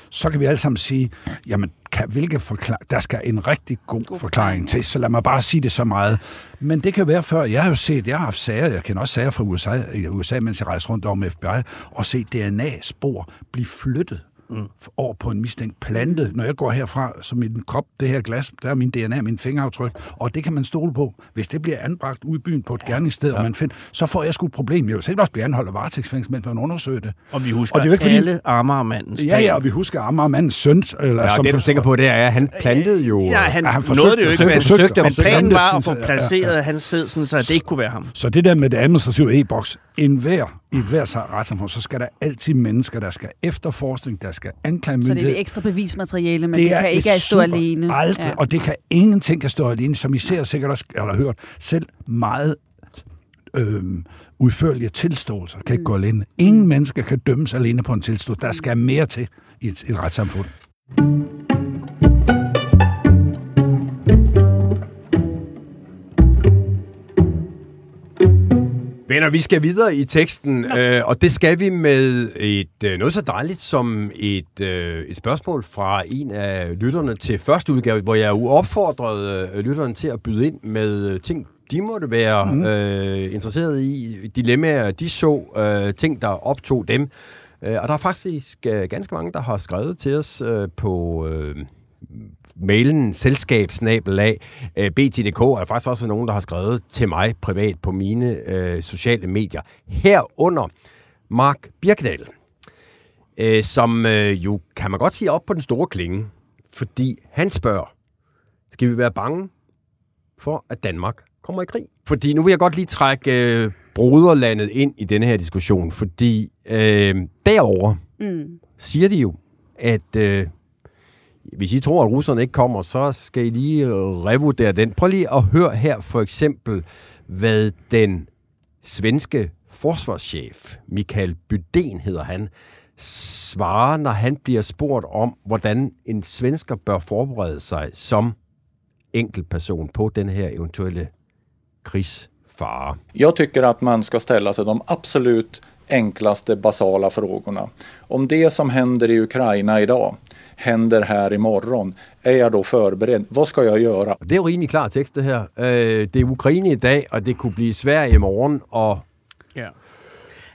Så kan vi alle sammen sige, jamen, kan, hvilke forklar- der skal en rigtig god, god forklaring til, så lad mig bare sige det så meget. Men det kan være før, jeg har jo set, jeg har haft sager, jeg kender også sager fra USA, USA mens jeg rejser rundt om FBI, og se DNA-spor blive flyttet mm. over på en mistænkt plante. Når jeg går herfra, så min krop, det her glas, der er min DNA, min fingeraftryk, og det kan man stole på. Hvis det bliver anbragt ude i byen på et ja. gerningssted, ja. og man finder, så får jeg sgu et problem. Jeg vil sikkert også blive anholdt af varetægtsfængsel, mens man undersøger det. Og vi husker og det er ikke, fordi... alle Amagermandens Ja, ja, og vi husker Amagermandens søn. Eller, ja, som det du tænker på, det er, at han plantede jo... Ja, han, ja, han forsøgte, nåede det jo ikke, men, forsøgte, men planen var at få placeret ja, ja. hans sæd, sådan, så det ikke kunne være ham. Så det der med det administrative e-boks, en hver i et hver retssamfund, så skal der altid mennesker, der skal efterforskning, der skal anklagemyndighed. Så det er det ekstra bevismateriale, men det, det kan ikke stå alene. Aldrig, ja. og det kan ingenting kan stå alene, som I ser sikkert også, eller hørt, selv meget øh, udførlige tilståelser kan ikke mm. gå alene. Ingen mennesker kan dømmes alene på en tilståelse. Der skal mere til i et, et retssamfund. Venner, vi skal videre i teksten, øh, og det skal vi med et øh, noget så dejligt som et, øh, et spørgsmål fra en af lytterne til første udgave, hvor jeg jo opfordrede øh, lytterne til at byde ind med øh, ting, de måtte være mm. øh, interesseret i, dilemmaer, de så, øh, ting, der optog dem. Øh, og der er faktisk øh, ganske mange, der har skrevet til os øh, på... Øh, mailen selskabsnabelag øh, BT.dk, er der faktisk også nogen, der har skrevet til mig privat på mine øh, sociale medier. Herunder Mark Birkedal, øh, som øh, jo, kan man godt sige, op på den store klinge, fordi han spørger, skal vi være bange for, at Danmark kommer i krig? Fordi nu vil jeg godt lige trække øh, broderlandet ind i denne her diskussion, fordi øh, derover mm. siger de jo, at øh, hvis I tror, at russerne ikke kommer, så skal I lige øh, revurdere den. Prøv lige at høre her for eksempel, hvad den svenske forsvarschef, Michael Bydén hedder han, svarer, når han bliver spurgt om, hvordan en svensker bør forberede sig som enkeltperson på den her eventuelle krigsfare. Jag tycker att man ska ställa sig de absolut enklaste basala frågorna. Om det som händer i Ukraina idag händer här imorgon, är jag då förberedd? Vad ska jag göra? Det er jo rimelig klar tekst, det her. Øh, det er Ukraine i dag, og det kunne blive Sverige i morgen, og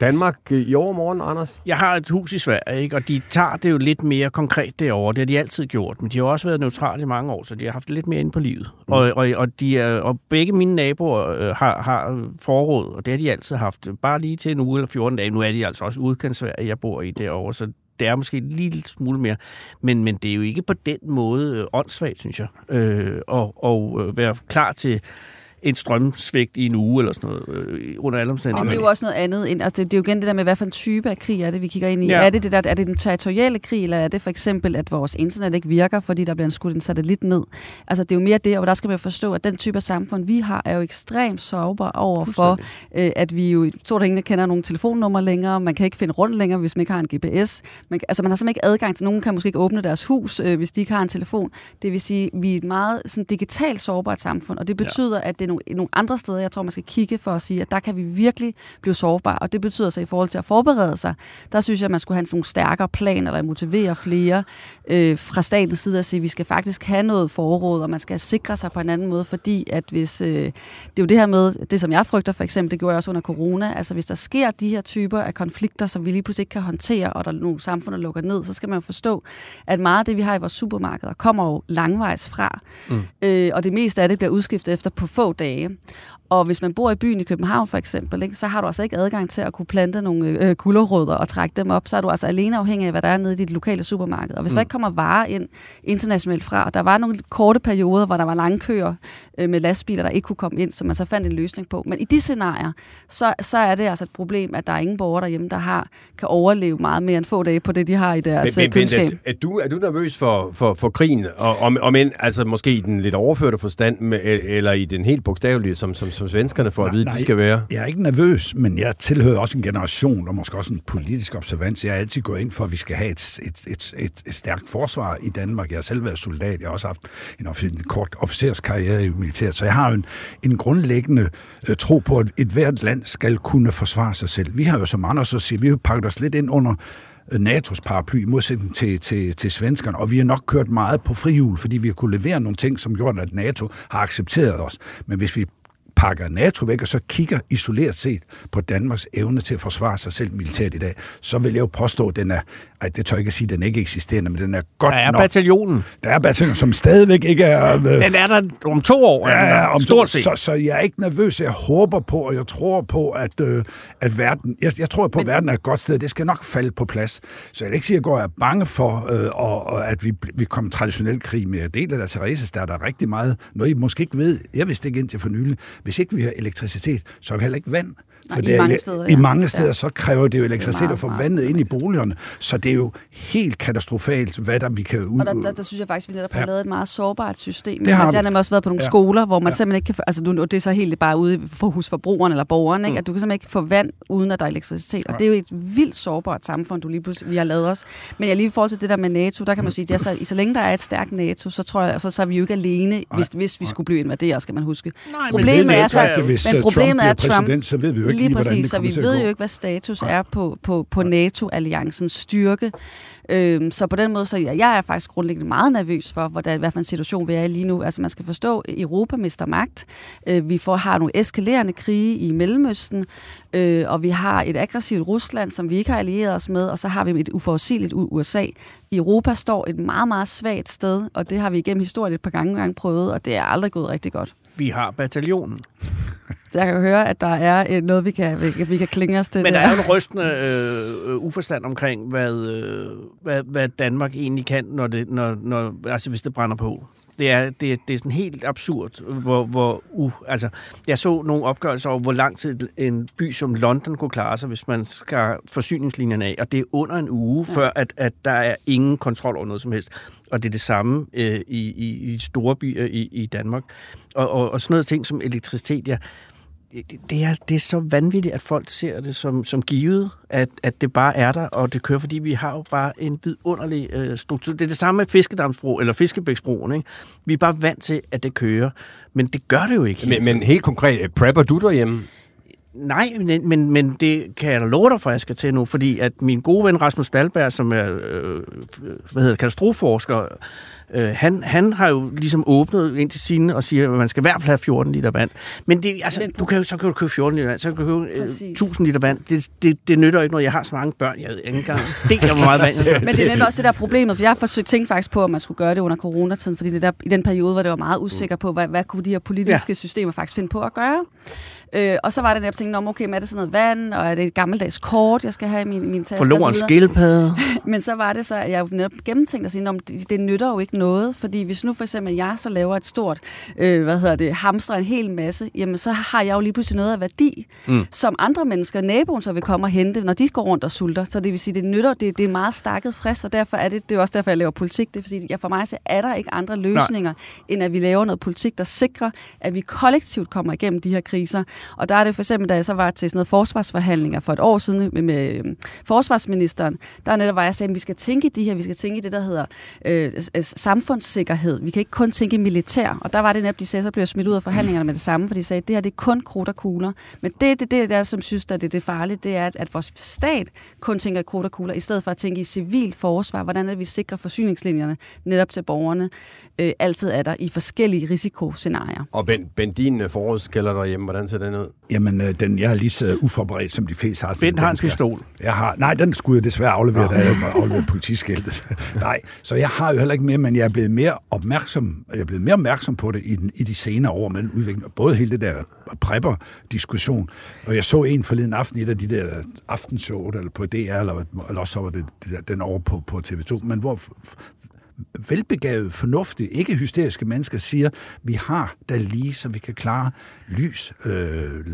Danmark øh, i overmorgen, Anders. Jeg har et hus i Sverige, ikke? og de tager det jo lidt mere konkret derovre. Det har de altid gjort, men de har også været neutrale i mange år, så de har haft lidt mere inde på livet. Mm. Og, og, og, de er, og begge mine naboer øh, har, har forråd, og det har de altid haft. Bare lige til en uge eller 14 dage. Nu er de altså også udkendt Sverige, jeg bor i derovre, så det er måske en lille smule mere. Men, men det er jo ikke på den måde øh, åndssvagt, synes jeg, øh, og, og øh, være klar til en strømsvigt i en uge eller sådan noget, øh, under alle Og omstændigheder. det er jo også noget andet. End, altså det, det er jo igen det der med, hvad for en type af krig er det, vi kigger ind i. Ja. Er det det der, er det den territoriale krig, eller er det for eksempel, at vores internet ikke virker, fordi der bliver skudt en satellit ned? Altså det er jo mere det, og der skal man forstå, at den type af samfund, vi har, er jo ekstremt sårbar over for, øh, at vi jo stort ingen kender nogen telefonnummer længere, man kan ikke finde rundt længere, hvis man ikke har en GPS. Man, altså man har simpelthen ikke adgang til, nogen kan måske ikke åbne deres hus, øh, hvis de ikke har en telefon. Det vil sige, vi er et meget sådan, digitalt sårbart samfund, og det betyder, ja. at det er nogle, nogle andre steder, jeg tror, man skal kigge for at sige, at der kan vi virkelig blive sårbare, og det betyder så i forhold til at forberede sig, der synes jeg, at man skulle have sådan nogle stærkere planer, eller motivere flere øh, fra statens side at sige, at vi skal faktisk have noget forråd, og man skal sikre sig på en anden måde, fordi at hvis, øh, det er jo det her med, det som jeg frygter for eksempel, det gjorde jeg også under corona, altså hvis der sker de her typer af konflikter, som vi lige pludselig ikke kan håndtere, og der er nogle samfund, der lukker ned, så skal man jo forstå, at meget af det, vi har i vores supermarkeder, kommer jo langvejs fra, mm. øh, og det meste af det bliver udskiftet efter på få dage. Og hvis man bor i byen i København for eksempel, ikke, så har du altså ikke adgang til at kunne plante nogle øh, kulderrødder og trække dem op. Så er du altså alene afhængig af, hvad der er nede i dit lokale supermarked. Og hvis mm. der ikke kommer varer ind internationalt fra, og der var nogle korte perioder, hvor der var lange køer øh, med lastbiler, der ikke kunne komme ind, så man så fandt en løsning på. Men i de scenarier, så, så er det altså et problem, at der er ingen borgere derhjemme, der har, kan overleve meget mere end få dage på det, de har i deres Men- men, men- køleskab. men Er, er, du, er du nervøs for, for, for krigen? Og, om, om end, altså måske i den lidt overførte forstand, med, eller i den helt bogstavelige, som, som, som svenskerne får at vide, de skal være? Jeg er ikke nervøs, men jeg tilhører også en generation, og måske også en politisk observans. Jeg har altid gået ind for, at vi skal have et, et, et, et, et stærkt forsvar i Danmark. Jeg har selv været soldat. Jeg har også haft en, offi- en kort officerskarriere i militæret. Så jeg har en, en grundlæggende øh, tro på, at et hvert land skal kunne forsvare sig selv. Vi har jo, som andre så siger, vi har pakket os lidt ind under øh, NATO's paraply i modsætning til, til, til svenskerne, og vi har nok kørt meget på frihjul, fordi vi har kunne levere nogle ting, som gjorde, at NATO har accepteret os. Men hvis vi pakker NATO væk, og så kigger isoleret set på Danmarks evne til at forsvare sig selv militært i dag, så vil jeg jo påstå, at den er, ej, det tør jeg ikke at sige, at den er ikke eksisterende, men den er godt Der er nok. bataljonen. der er bataljoner, som stadigvæk ikke er... Øh, Den er der om to år, Ja, ja, om stort to, set. så, så jeg er ikke nervøs. Jeg håber på, og jeg tror på, at, øh, at verden... Jeg, jeg tror på, at verden er et godt sted. Det skal nok falde på plads. Så jeg vil ikke sige, at jeg går og er bange for, øh, og, og at vi, vi kommer traditionel krig med. Jeg deler der Therese, der er der rigtig meget. Noget, I måske ikke ved. Jeg vidste ikke indtil for nylig. Hvis ikke vi har elektricitet, så har vi heller ikke vand. Nej, i det er mange ele- steder, I ja. mange steder, Ja. så kræver det jo elektricitet at få vandet ind i boligerne. Så det er jo helt katastrofalt, hvad der vi kan ud... Og der, der, der synes jeg faktisk, at vi netop har Ja. lavet et meget sårbart system. Det har altså, jeg har nemlig også været på nogle Ja. ja. skoler, hvor man ja. simpelthen ikke kan altså nu, det er så helt bare ude for hos forbrugeren eller borgeren, ikke? Mm. at du kan simpelthen ikke få vand, uden at der er elektricitet. Og det er jo et vildt sårbart samfund, du lige pludselig, vi har lavet os. Men jeg lige i forhold til det der med NATO, der kan man sige, at ja, så, så længe der er et stærkt NATO, så tror jeg, så, så er vi jo ikke alene, hvis, hvis vi skulle blive invaderet, skal man huske. Nej, Men Problemet vi er så- hvis men problemet Trump er, at Trump- præsident, så ved vi jo ikke Lige lige, præcis, så vi ved jo ikke, hvad status er på, på, på NATO-alliancens styrke. Øhm, så på den måde, så jeg, jeg er faktisk grundlæggende meget nervøs for, hvordan, hvad for en situation vi er i lige nu. Altså man skal forstå, Europa mister magt. Øh, vi får, har nogle eskalerende krige i Mellemøsten, øh, og vi har et aggressivt Rusland, som vi ikke har allieret os med, og så har vi et uforudsigeligt USA. Europa står et meget, meget svagt sted, og det har vi igennem historien et par gange, gange prøvet, og det er aldrig gået rigtig godt. Vi har bataljonen. *laughs* Jeg kan jo høre, at der er øh, noget, vi kan, vi, kan- vi kan klinge os til. Men der der. er jo en rystende øh, øh, uforstand omkring, hvad, øh, hvad, hvad Danmark egentlig kan, når det, når, når, altså hvis det brænder på. Det er, det, det er sådan helt absurd, hvor, hvor uh, altså, jeg så nogle opgørelser over, hvor lang tid en by som London kunne klare sig, hvis man skal forsyningslinjerne af, og det er under en uge, ja. før at, at der er ingen kontrol over noget som helst. Og det er det samme øh, i, i, i store byer i, i Danmark. Og, og, og sådan noget ting som elektricitet, ja, det, er, det er så vanvittigt, at folk ser det som, som givet, at, at det bare er der, og det kører, fordi vi har jo bare en vidunderlig øh, struktur. Det er det samme med Fiskedamsbro, eller Fiskebæksbroen. Ikke? Vi er bare vant til, at det kører, men det gør det jo ikke. Men, men helt konkret, øh, prepper du derhjemme? Nej, men, men, men det kan jeg da love dig for, at jeg skal til nu, fordi at min gode ven Rasmus Dahlberg, som er øh, hvad hedder, katastrofeforsker, øh, han, han har jo ligesom åbnet ind til sine og siger, at man skal i hvert fald have 14 liter vand. Men, det, altså, men, du kan jo, så kan du købe 14 liter vand, så kan du købe øh, 1000 liter vand. Det, det, det nytter ikke noget. Jeg har så mange børn, jeg ved ikke engang. Det er hvor meget vand jeg *laughs* Men det er nemlig også det der problemet, for jeg har forsøgt tænkt faktisk på, at man skulle gøre det under coronatiden, fordi det der, i den periode, hvor det var meget usikker på, hvad, hvad kunne de her politiske ja. systemer faktisk finde på at gøre. Øh, og så var det, at jeg tænkte, om okay, men er det sådan noget vand, og er det et gammeldags kort, jeg skal have i min, min taske? Forloren en skildpadde. *laughs* men så var det så, at jeg netop gennemtænkte at sige, om det, det nytter jo ikke noget, fordi hvis nu for eksempel jeg så laver et stort, øh, hvad hedder det, hamstrer en hel masse, jamen så har jeg jo lige pludselig noget af værdi, mm. som andre mennesker, naboen så vil komme og hente, når de går rundt og sulter. Så det vil sige, det nytter, det, det er meget stakket frisk, og derfor er det, det er også derfor, jeg laver politik. Det er fordi, jeg for mig så er der ikke andre løsninger, Nej. end at vi laver noget politik, der sikrer, at vi kollektivt kommer igennem de her kriser. Og der er det for eksempel, da jeg så var til sådan noget forsvarsforhandlinger for et år siden med, med øhm, forsvarsministeren, der netop var jeg sagde, at vi skal tænke i de her, vi skal tænke i det, der hedder øh, samfundssikkerhed. Vi kan ikke kun tænke militær. Og der var det netop, de sagde, så blev jeg smidt ud af forhandlingerne med det samme, for de sagde, at det her det er kun krudt og kugler. Men det, det, det der, som synes, at det, det er farligt, det er, at, at vores stat kun tænker i krudt og kugler, i stedet for at tænke i civilt forsvar. Hvordan er det, vi sikrer forsyningslinjerne netop til borgerne? Øh, altid er der i forskellige risikoscenarier. Og Ben, ben din øh, forrådskælder derhjemme, hvordan ser den ud? Jamen, øh, den, jeg er lige så uforberedt, som de fleste har. Ben har en pistol. Jeg har, nej, den skulle jeg desværre aflevere, da jeg afleverede politiskiltet. *laughs* nej, så jeg har jo heller ikke mere, men jeg jeg er blevet mere opmærksom, jeg er blevet mere opmærksom på det i, den, i de senere år med den udvikling. Både hele det der prepper-diskussion, og jeg så en forleden aften i et af de der aftenshow, eller på DR, eller, eller også var det den over på, på TV2, men hvor velbegavede, fornuftige, ikke hysteriske mennesker siger, vi har da lige, så vi kan klare lys, øh,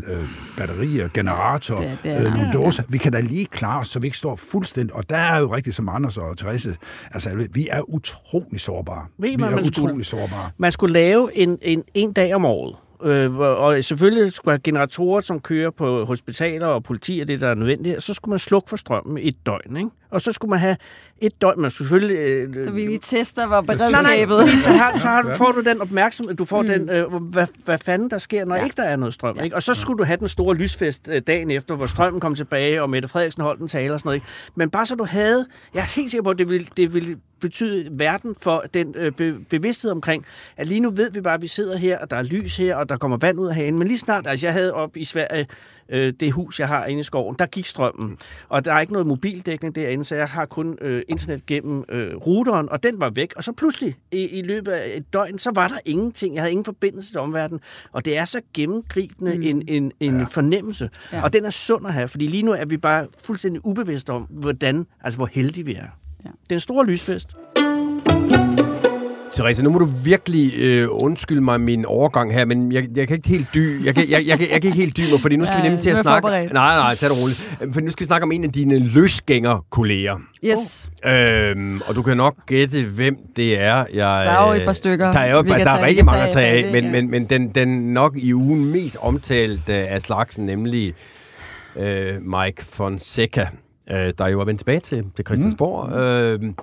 øh, batterier, generator, det, det øh, nogle dåser. Vi kan da lige klare os, så vi ikke står fuldstændig. Og der er jo rigtigt som Anders og Therese, altså vi er utrolig sårbare. Ved, vi er man utrolig skulle, sårbare. Man skulle lave en, en, en dag om året, Øh, og selvfølgelig skulle have generatorer, som kører på hospitaler og politi og det, der er nødvendigt. Og så skulle man slukke for strømmen et døgn. Ikke? Og så skulle man have et døgn, men selvfølgelig... Øh, så vi lige tester, hvor beredskabet... Nej, nej, så, har, så har, får du den opmærksomhed, du får mm. den, øh, hvad, hvad fanden der sker, når ja. ikke der er noget strøm. Ja. Ikke? Og så skulle du have den store lysfest øh, dagen efter, hvor strømmen kom tilbage, og Mette Frederiksen holdt en tale og sådan noget. Ikke? Men bare så du havde... Jeg er helt sikker på, at det vil, det vil betyde verden for den øh, be, bevidsthed omkring, at lige nu ved vi bare, at vi sidder her, og der er lys her, og der kommer vand ud af hagen. Men lige snart, altså jeg havde op i Sverige øh, det hus, jeg har inde i skoven, der gik strømmen. Og der er ikke noget mobildækning derinde, så jeg har kun øh, internet gennem øh, routeren, og den var væk. Og så pludselig, i, i løbet af et døgn, så var der ingenting. Jeg havde ingen forbindelse til omverdenen. Og det er så gennemgribende mm. en, en, en ja. fornemmelse. Ja. Og den er sund at have, fordi lige nu er vi bare fuldstændig ubevidste om, hvordan, altså hvor heldige vi er. Ja. Det er en stor lysfest. Therese, nu må du virkelig øh, undskylde mig min overgang her, men jeg, jeg kan ikke helt dy, jeg kan, jeg, jeg, jeg, jeg kan ikke helt dy mig, fordi nu skal ja, vi nemlig til at snakke... Forberedt. Nej, nej, tag det roligt. For nu skal vi snakke om en af dine løsgænger-kolleger. Yes. Oh. Øhm, og du kan nok gætte, hvem det er. Jeg, der er jo et par stykker. Der er jo der er rigtig mange at tage af, men, ja. men, men den, den nok i ugen mest omtalt af slagsen, nemlig øh, Mike Fonseca, øh, der jo er vendt tilbage til, til Christiansborg. Mm. Øh,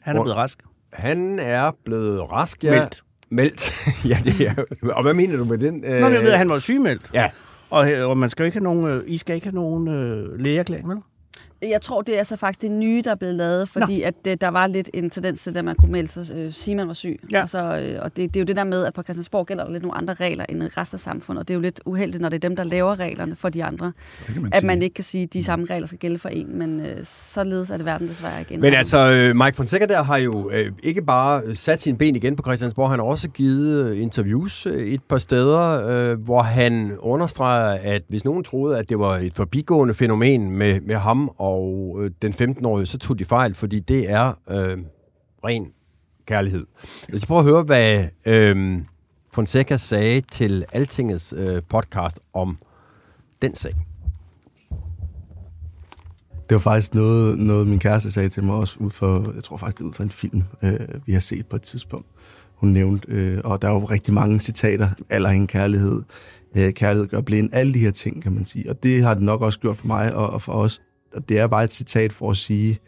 Han er blevet rask. Han er blevet rask, ja. Meldt. Meldt. *laughs* ja, det er. Og hvad mener du med den? Nå, jeg ved, at han var sygemeldt. Ja. Og, og man skal ikke have nogen, øh, I skal ikke have nogen øh, lægeerklæring, vel? Jeg tror, det er altså faktisk det nye, der er blevet lavet, fordi at det, der var lidt en tendens til, at man kunne melde sig, øh, sige, man var syg. Ja. Og, så, øh, og det, det er jo det der med, at på Christiansborg gælder der lidt nogle andre regler end i resten af samfundet, og det er jo lidt uheldigt, når det er dem, der laver reglerne for de andre, man at sige. man ikke kan sige, at de samme regler skal gælde for en, men øh, således er det verden desværre ikke. Men altså, øh, Mike Fonseca der har jo øh, ikke bare sat sine ben igen på Christiansborg, han har også givet øh, interviews øh, et par steder, øh, hvor han understreger, at hvis nogen troede, at det var et forbigående fænomen med, med ham og øh, den 15-årige, så tog de fejl, fordi det er øh, ren kærlighed. Jeg skal prøve at høre, hvad øh, Fonseca sagde til Altingets øh, podcast om den sag. Det var faktisk noget, noget min kæreste sagde til mig også, ud for, jeg tror faktisk det er ud fra en film, øh, vi har set på et tidspunkt, hun nævnte. Øh, og der er jo rigtig mange citater. Aller en kærlighed. Øh, kærlighed gør blind. Alle de her ting, kan man sige. Og det har det nok også gjort for mig og, og for os. Og det er bare et citat for at sige,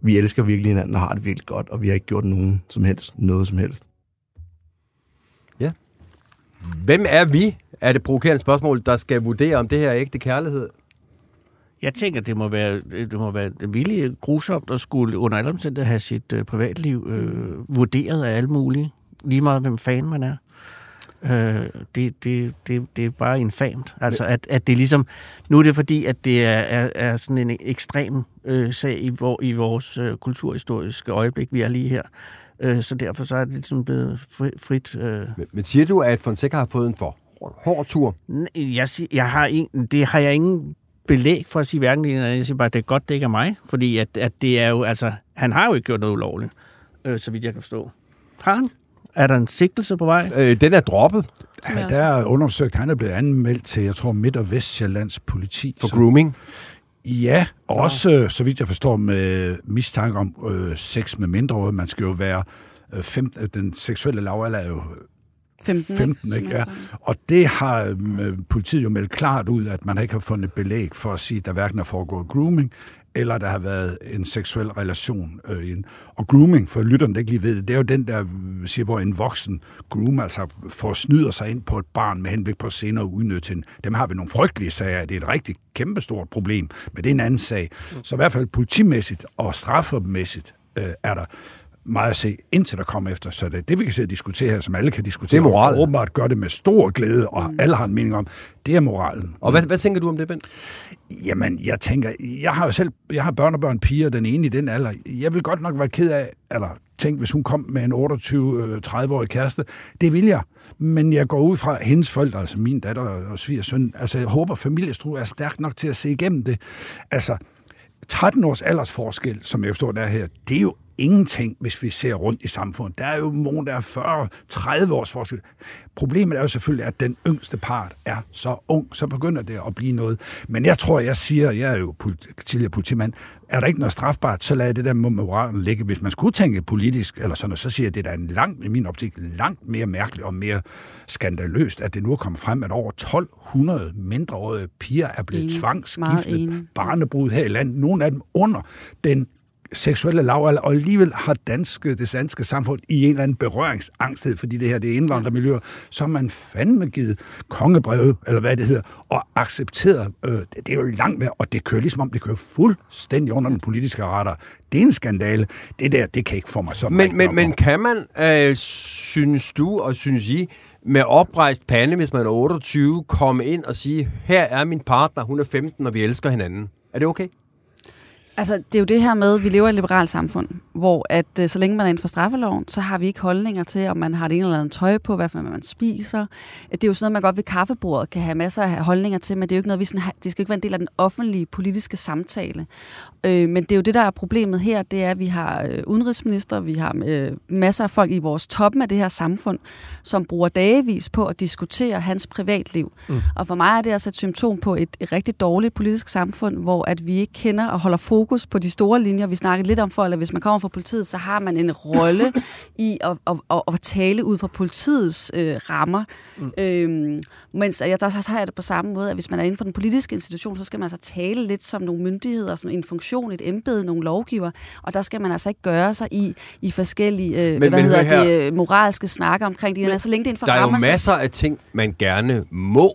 vi elsker virkelig hinanden og har det virkelig godt, og vi har ikke gjort nogen som helst, noget som helst. Ja. Hvem er vi, er det provokerende spørgsmål, der skal vurdere, om det her er ægte kærlighed? Jeg tænker, det må være, det må være vildt grusomt at skulle under alle omstændigheder have sit uh, privatliv uh, vurderet af alle mulige. Lige meget, hvem fan man er. Uh, det, det, det, det er bare infamt. Altså, at, at det ligesom... Nu er det fordi, at det er, er, er sådan en ekstrem uh, sag i, hvor, i vores uh, kulturhistoriske øjeblik, vi er lige her. Uh, så derfor så er det ligesom blevet fri, frit... Uh... Men, men siger du, at Fonseca har fået en for hård tur? Jeg, jeg har en, det har jeg ingen belæg for at sige hverken det ene Jeg siger bare, at det er godt, det ikke er mig. Fordi at, at det er jo, altså, han har jo ikke gjort noget ulovligt, øh, så vidt jeg kan forstå. Har han? Er der en sigtelse på vej? Øh, den er droppet. Ja, der er undersøgt, han er blevet anmeldt til, jeg tror, Midt- og Vestjyllands politi. For grooming? Ja, også, ja. så vidt jeg forstår, med mistanke om øh, sex med mindreårige. Man skal jo være... Øh, fem, den seksuelle lavalder er jo 15, 15 ikke? Ja. Og det har øh, politiet jo meldt klart ud, at man ikke har fundet belæg for at sige, at der hverken er foregået grooming, eller der har været en seksuel relation. Øh, og grooming, for lytterne der ikke lige ved det, det er jo den der, siger, hvor en voksen groom, altså får snyder sig ind på et barn med henblik på senere at udnytte hende. Dem har vi nogle frygtelige sager Det er et rigtig kæmpestort problem, men det er en anden sag. Så i hvert fald politimæssigt og straffemæssigt øh, er der meget at se, indtil der kommer efter. Så det, det vi kan sidde og diskutere her, som alle kan diskutere, det er moral. og åbenbart gør det med stor glæde, og mm. alle har en mening om, det er moralen. Og hvad, hvad tænker du om det, Ben? Jamen, jeg tænker, jeg har jo selv, jeg har børn og børn, piger, den ene i den alder. Jeg vil godt nok være ked af, eller tænk, hvis hun kom med en 28-30-årig kæreste. Det vil jeg. Men jeg går ud fra hendes forældre, altså min datter og svigersøn. Altså, jeg håber, familiestrue er stærk nok til at se igennem det. Altså, 13 års aldersforskel, som jeg forstår der her, det er jo ingenting, hvis vi ser rundt i samfundet. Der er jo nogen, der er 40-30 års forskel. Problemet er jo selvfølgelig, at den yngste part er så ung, så begynder det at blive noget. Men jeg tror, jeg siger, jeg er jo tidligere politimand, er der ikke noget strafbart, så lad det der moralen ligge. Hvis man skulle tænke politisk, eller sådan noget, så siger jeg, det er en langt, i min optik, langt mere mærkeligt og mere skandaløst, at det nu er kommet frem, at over 1200 mindreårige piger er blevet tvangsgiftet barnebrud her i landet. Nogle af dem under den seksuelle lavalder, og alligevel har danske, det danske samfund i en eller anden berøringsangsthed, fordi det her det er indvandrermiljøer, så har man fandme givet kongebreve, eller hvad det hedder, og accepteret, øh, det er jo langt mere, og det kører ligesom om, det kører fuldstændig under den politiske radar. Det er en skandale. Det der, det kan ikke få mig så Men, men, men kan man, øh, synes du og synes I, med oprejst pande, hvis man er 28, komme ind og sige, her er min partner, hun er 15, og vi elsker hinanden. Er det okay? Altså, det er jo det her med, at vi lever i et liberalt samfund, hvor at øh, så længe man er inden for straffeloven, så har vi ikke holdninger til, om man har det ene eller andet tøj på, hvad man spiser. Det er jo sådan noget, man godt ved kaffebordet kan have masser af holdninger til, men det er jo ikke noget, vi sådan har, det skal ikke være en del af den offentlige politiske samtale. Øh, men det er jo det, der er problemet her, det er, at vi har øh, udenrigsminister, vi har øh, masser af folk i vores toppen af det her samfund, som bruger dagevis på at diskutere hans privatliv. Mm. Og for mig er det altså et symptom på et, et rigtig dårligt politisk samfund, hvor at vi ikke kender og holder fokus på de store linjer. Vi snakkede lidt om for, at hvis man kommer fra politiet, så har man en rolle *laughs* i at, at, at, at tale ud fra politiets øh, rammer. Mm. Øhm, mens jeg, der, så har jeg det på samme måde, at hvis man er inden for den politiske institution, så skal man altså tale lidt som nogle myndigheder, sådan en funktion, et embede, nogle lovgiver, og der skal man altså ikke gøre sig i, i forskellige øh, men, hvad men, hedder det, moralske snakker omkring det. Men, altså, længe det inden for der rammer, er jo masser af ting, man gerne må,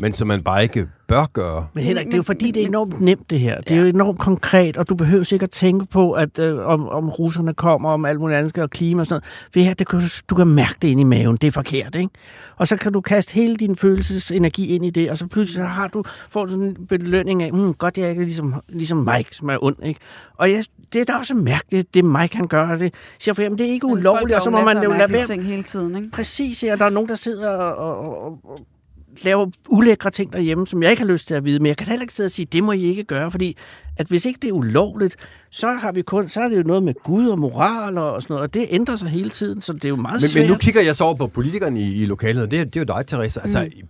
men som man bare ikke bør gøre. Men Henrik, det er jo fordi, det er enormt nemt det her. Det er jo enormt konkret, og du behøver ikke at tænke på, at øh, om, om russerne kommer, om alt muligt andet, og klima og sådan noget. For her, det kan, du kan mærke det ind i maven. Det er forkert, ikke? Og så kan du kaste hele din følelsesenergi ind i det, og så pludselig har du, får du sådan en belønning af, mm, godt, jeg er ikke ligesom, ligesom Mike, som er ond, ikke? Og jeg, det er da også mærkeligt, det Mike han gør, det siger for, jamen det er ikke ulovligt, og så må man jo lade være. hele tiden, ikke? Præcis, ja, der er nogen, der sidder og, og, og, og laver ulækre ting derhjemme, som jeg ikke har lyst til at vide, men jeg kan heller ikke sidde og sige, det må I ikke gøre, fordi at hvis ikke det er ulovligt, så har vi kun, så er det jo noget med Gud og moral og sådan noget, og det ændrer sig hele tiden, så det er jo meget men, svært. Men nu kigger jeg så over på politikerne i, i lokalet, og det, det er jo dig, Therese. Altså, mm.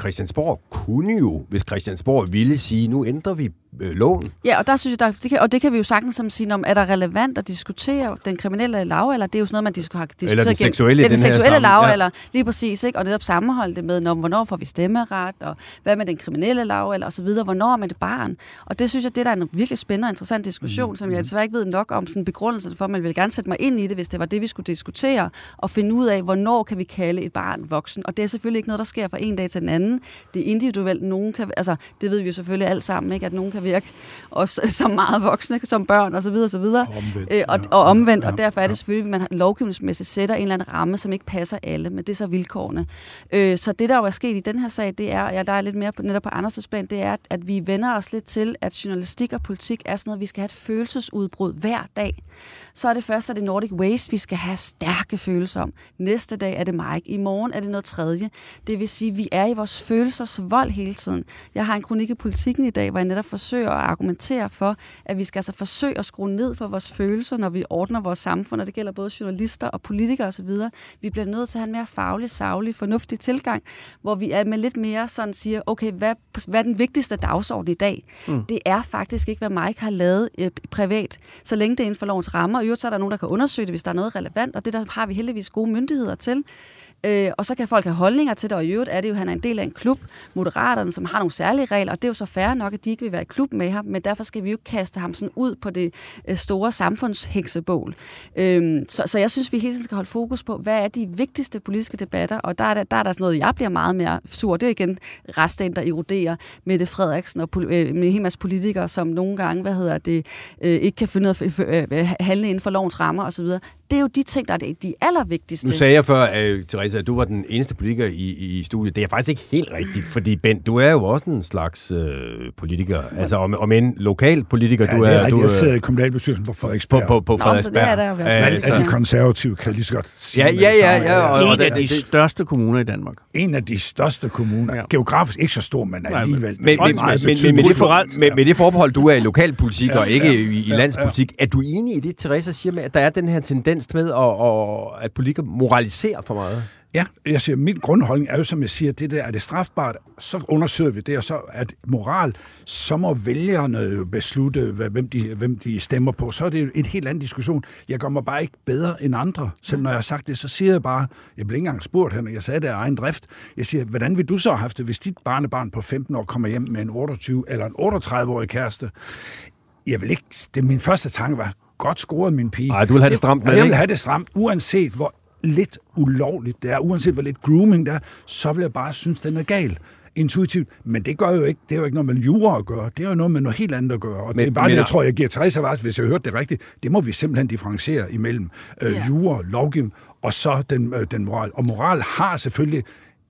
Christiansborg kunne jo, hvis Christiansborg ville sige, nu ændrer vi øh, loven. Ja, og der synes jeg, der, det kan, og det kan vi jo sagtens som sige, om er der relevant at diskutere den kriminelle lav, eller det er jo sådan noget, man disk- har diskuteret Eller den seksuelle den, den seksuelle lav, ja. eller lige præcis, ikke? og netop sammenholde det med, når, hvornår får vi stemmeret, og hvad med den kriminelle lav, eller og så videre, hvornår er man et barn. Og det synes jeg, det der er en virkelig spændende og interessant diskussion, mm. som jeg desværre ikke ved nok om sådan begrundelsen for, men jeg vil gerne sætte mig ind i det, hvis det var det, vi skulle diskutere, og finde ud af, hvornår kan vi kalde et barn voksen. Og det er selvfølgelig ikke noget, der sker fra en dag til den anden. Det er individuelt. Nogen kan, altså, det ved vi jo selvfølgelig alt sammen, ikke? at nogen kan virke også *laughs* som meget voksne, som børn osv. Og, så videre, Og omvendt, øh, og, ja. og omvendt, Ja, og derfor er det ja. selvfølgelig, at man lovgivningsmæssigt sætter en eller anden ramme, som ikke passer alle, men det er så vilkårene. Øh, så det, der jo er sket i den her sag, det er, jeg der er lidt mere på, netop på Anders' plan, det er, at vi vender os lidt til, at journalistik og politik er sådan noget, vi skal have et følelsesudbrud hver dag. Så er det først, at det Nordic Waste, vi skal have stærke følelser om. Næste dag er det Mike. I morgen er det noget tredje. Det vil sige, at vi er i vores følelsers vold hele tiden. Jeg har en kronik i politikken i dag, hvor jeg netop forsøger at argumentere for, at vi skal altså forsøge at skrue ned for vores følelser, når vi ordner vores samfund, og det gælder både journalister og politikere osv. Vi bliver nødt til at have en mere faglig, savlig, fornuftig tilgang, hvor vi er med lidt mere sådan siger, okay, hvad, hvad er den vigtigste dagsorden i dag? Mm. Det er faktisk ikke, hvad Mike har lavet øh, privat, så længe det er inden for lovens rammer. Og i øvrigt så er der nogen, der kan undersøge det, hvis der er noget relevant, og det der har vi heldigvis gode myndigheder til. Øh, og så kan folk have holdninger til det, og i øvrigt er det jo, at han er en del af en klub, Moderaterne, som har nogle særlige regler, og det er jo så fair nok, at de ikke vil være i klub med ham, men derfor skal vi jo ikke kaste ham sådan ud på det øh, store samfundsheksebål. Øh, så, så jeg synes, vi hele tiden skal holde fokus på, hvad er de vigtigste politiske debatter, og der er der, der, er der sådan noget, jeg bliver meget mere sur. Det er igen resten, der eroderer Mette Frederiksen og pol- øh, med en hel masse politikere, som nogle gange, hvad hedder det, øh, ikke kan finde ud af at øh, handle inden for lovens rammer osv. Det er jo de ting, der er de- allervigtigste. Nu sagde jeg før, øh, Therese, at du var den eneste politiker i, i studiet. Det er faktisk ikke helt rigtigt, fordi Bent, du er jo også en slags øh, politiker. Altså om, om en lokal politiker, Ja, du det er rigtigt. du, Jeg sidder i kommunalbestyrelsen på på, Frederiksberg. på, på Nå, så det er Frederiksberg. der jo vel. Øh, så- de konservative, kan jeg lige så godt sige. Ja, ja, det ja, ja, og- En og af det- de det- største kommuner i Danmark. En af de største kommuner. Ja. Geografisk ikke så stor, men alligevel. Men, men, men, meget men, det for, med, ja. med det forbehold, du er i lokalpolitik Ja, og ikke ja, i, i ja, landspolitik, er du enig i det, Therese siger med, at der er den her tendens med, at, at, at politikere moraliserer for meget? Ja, jeg siger, min grundholdning er jo, som jeg siger, det der, er det strafbart, så undersøger vi det, og så at moral, så må vælgerne jo beslutte, hvad, hvem, de, hvem de stemmer på. Så er det jo en helt anden diskussion. Jeg gør mig bare ikke bedre end andre. Selv når jeg har sagt det, så siger jeg bare, jeg blev ikke engang spurgt hende, jeg sagde det af egen drift. Jeg siger, hvordan vil du så have haft det, hvis dit barnebarn på 15 år kommer hjem med en 28 eller en 38-årig kæreste? Jeg vil ikke, det min første tanke var, godt scoret min pige. Ej, du vil have det stramt med Og det, Jeg vil have det stramt, uanset hvor lidt ulovligt det er, uanset hvor lidt grooming det er, så vil jeg bare synes, den er gal intuitivt. Men det gør jo ikke, det er jo ikke noget med jura at gøre. Det er jo noget med noget helt andet at gøre. Og men, Men- det er bare men- det, jeg tror, jeg giver Therese ret, hvis jeg hørte det rigtigt. Det må vi simpelthen differentiere imellem øh, Ja. jura, lovgivning, og så den, øh, den moral. Og moral har selvfølgelig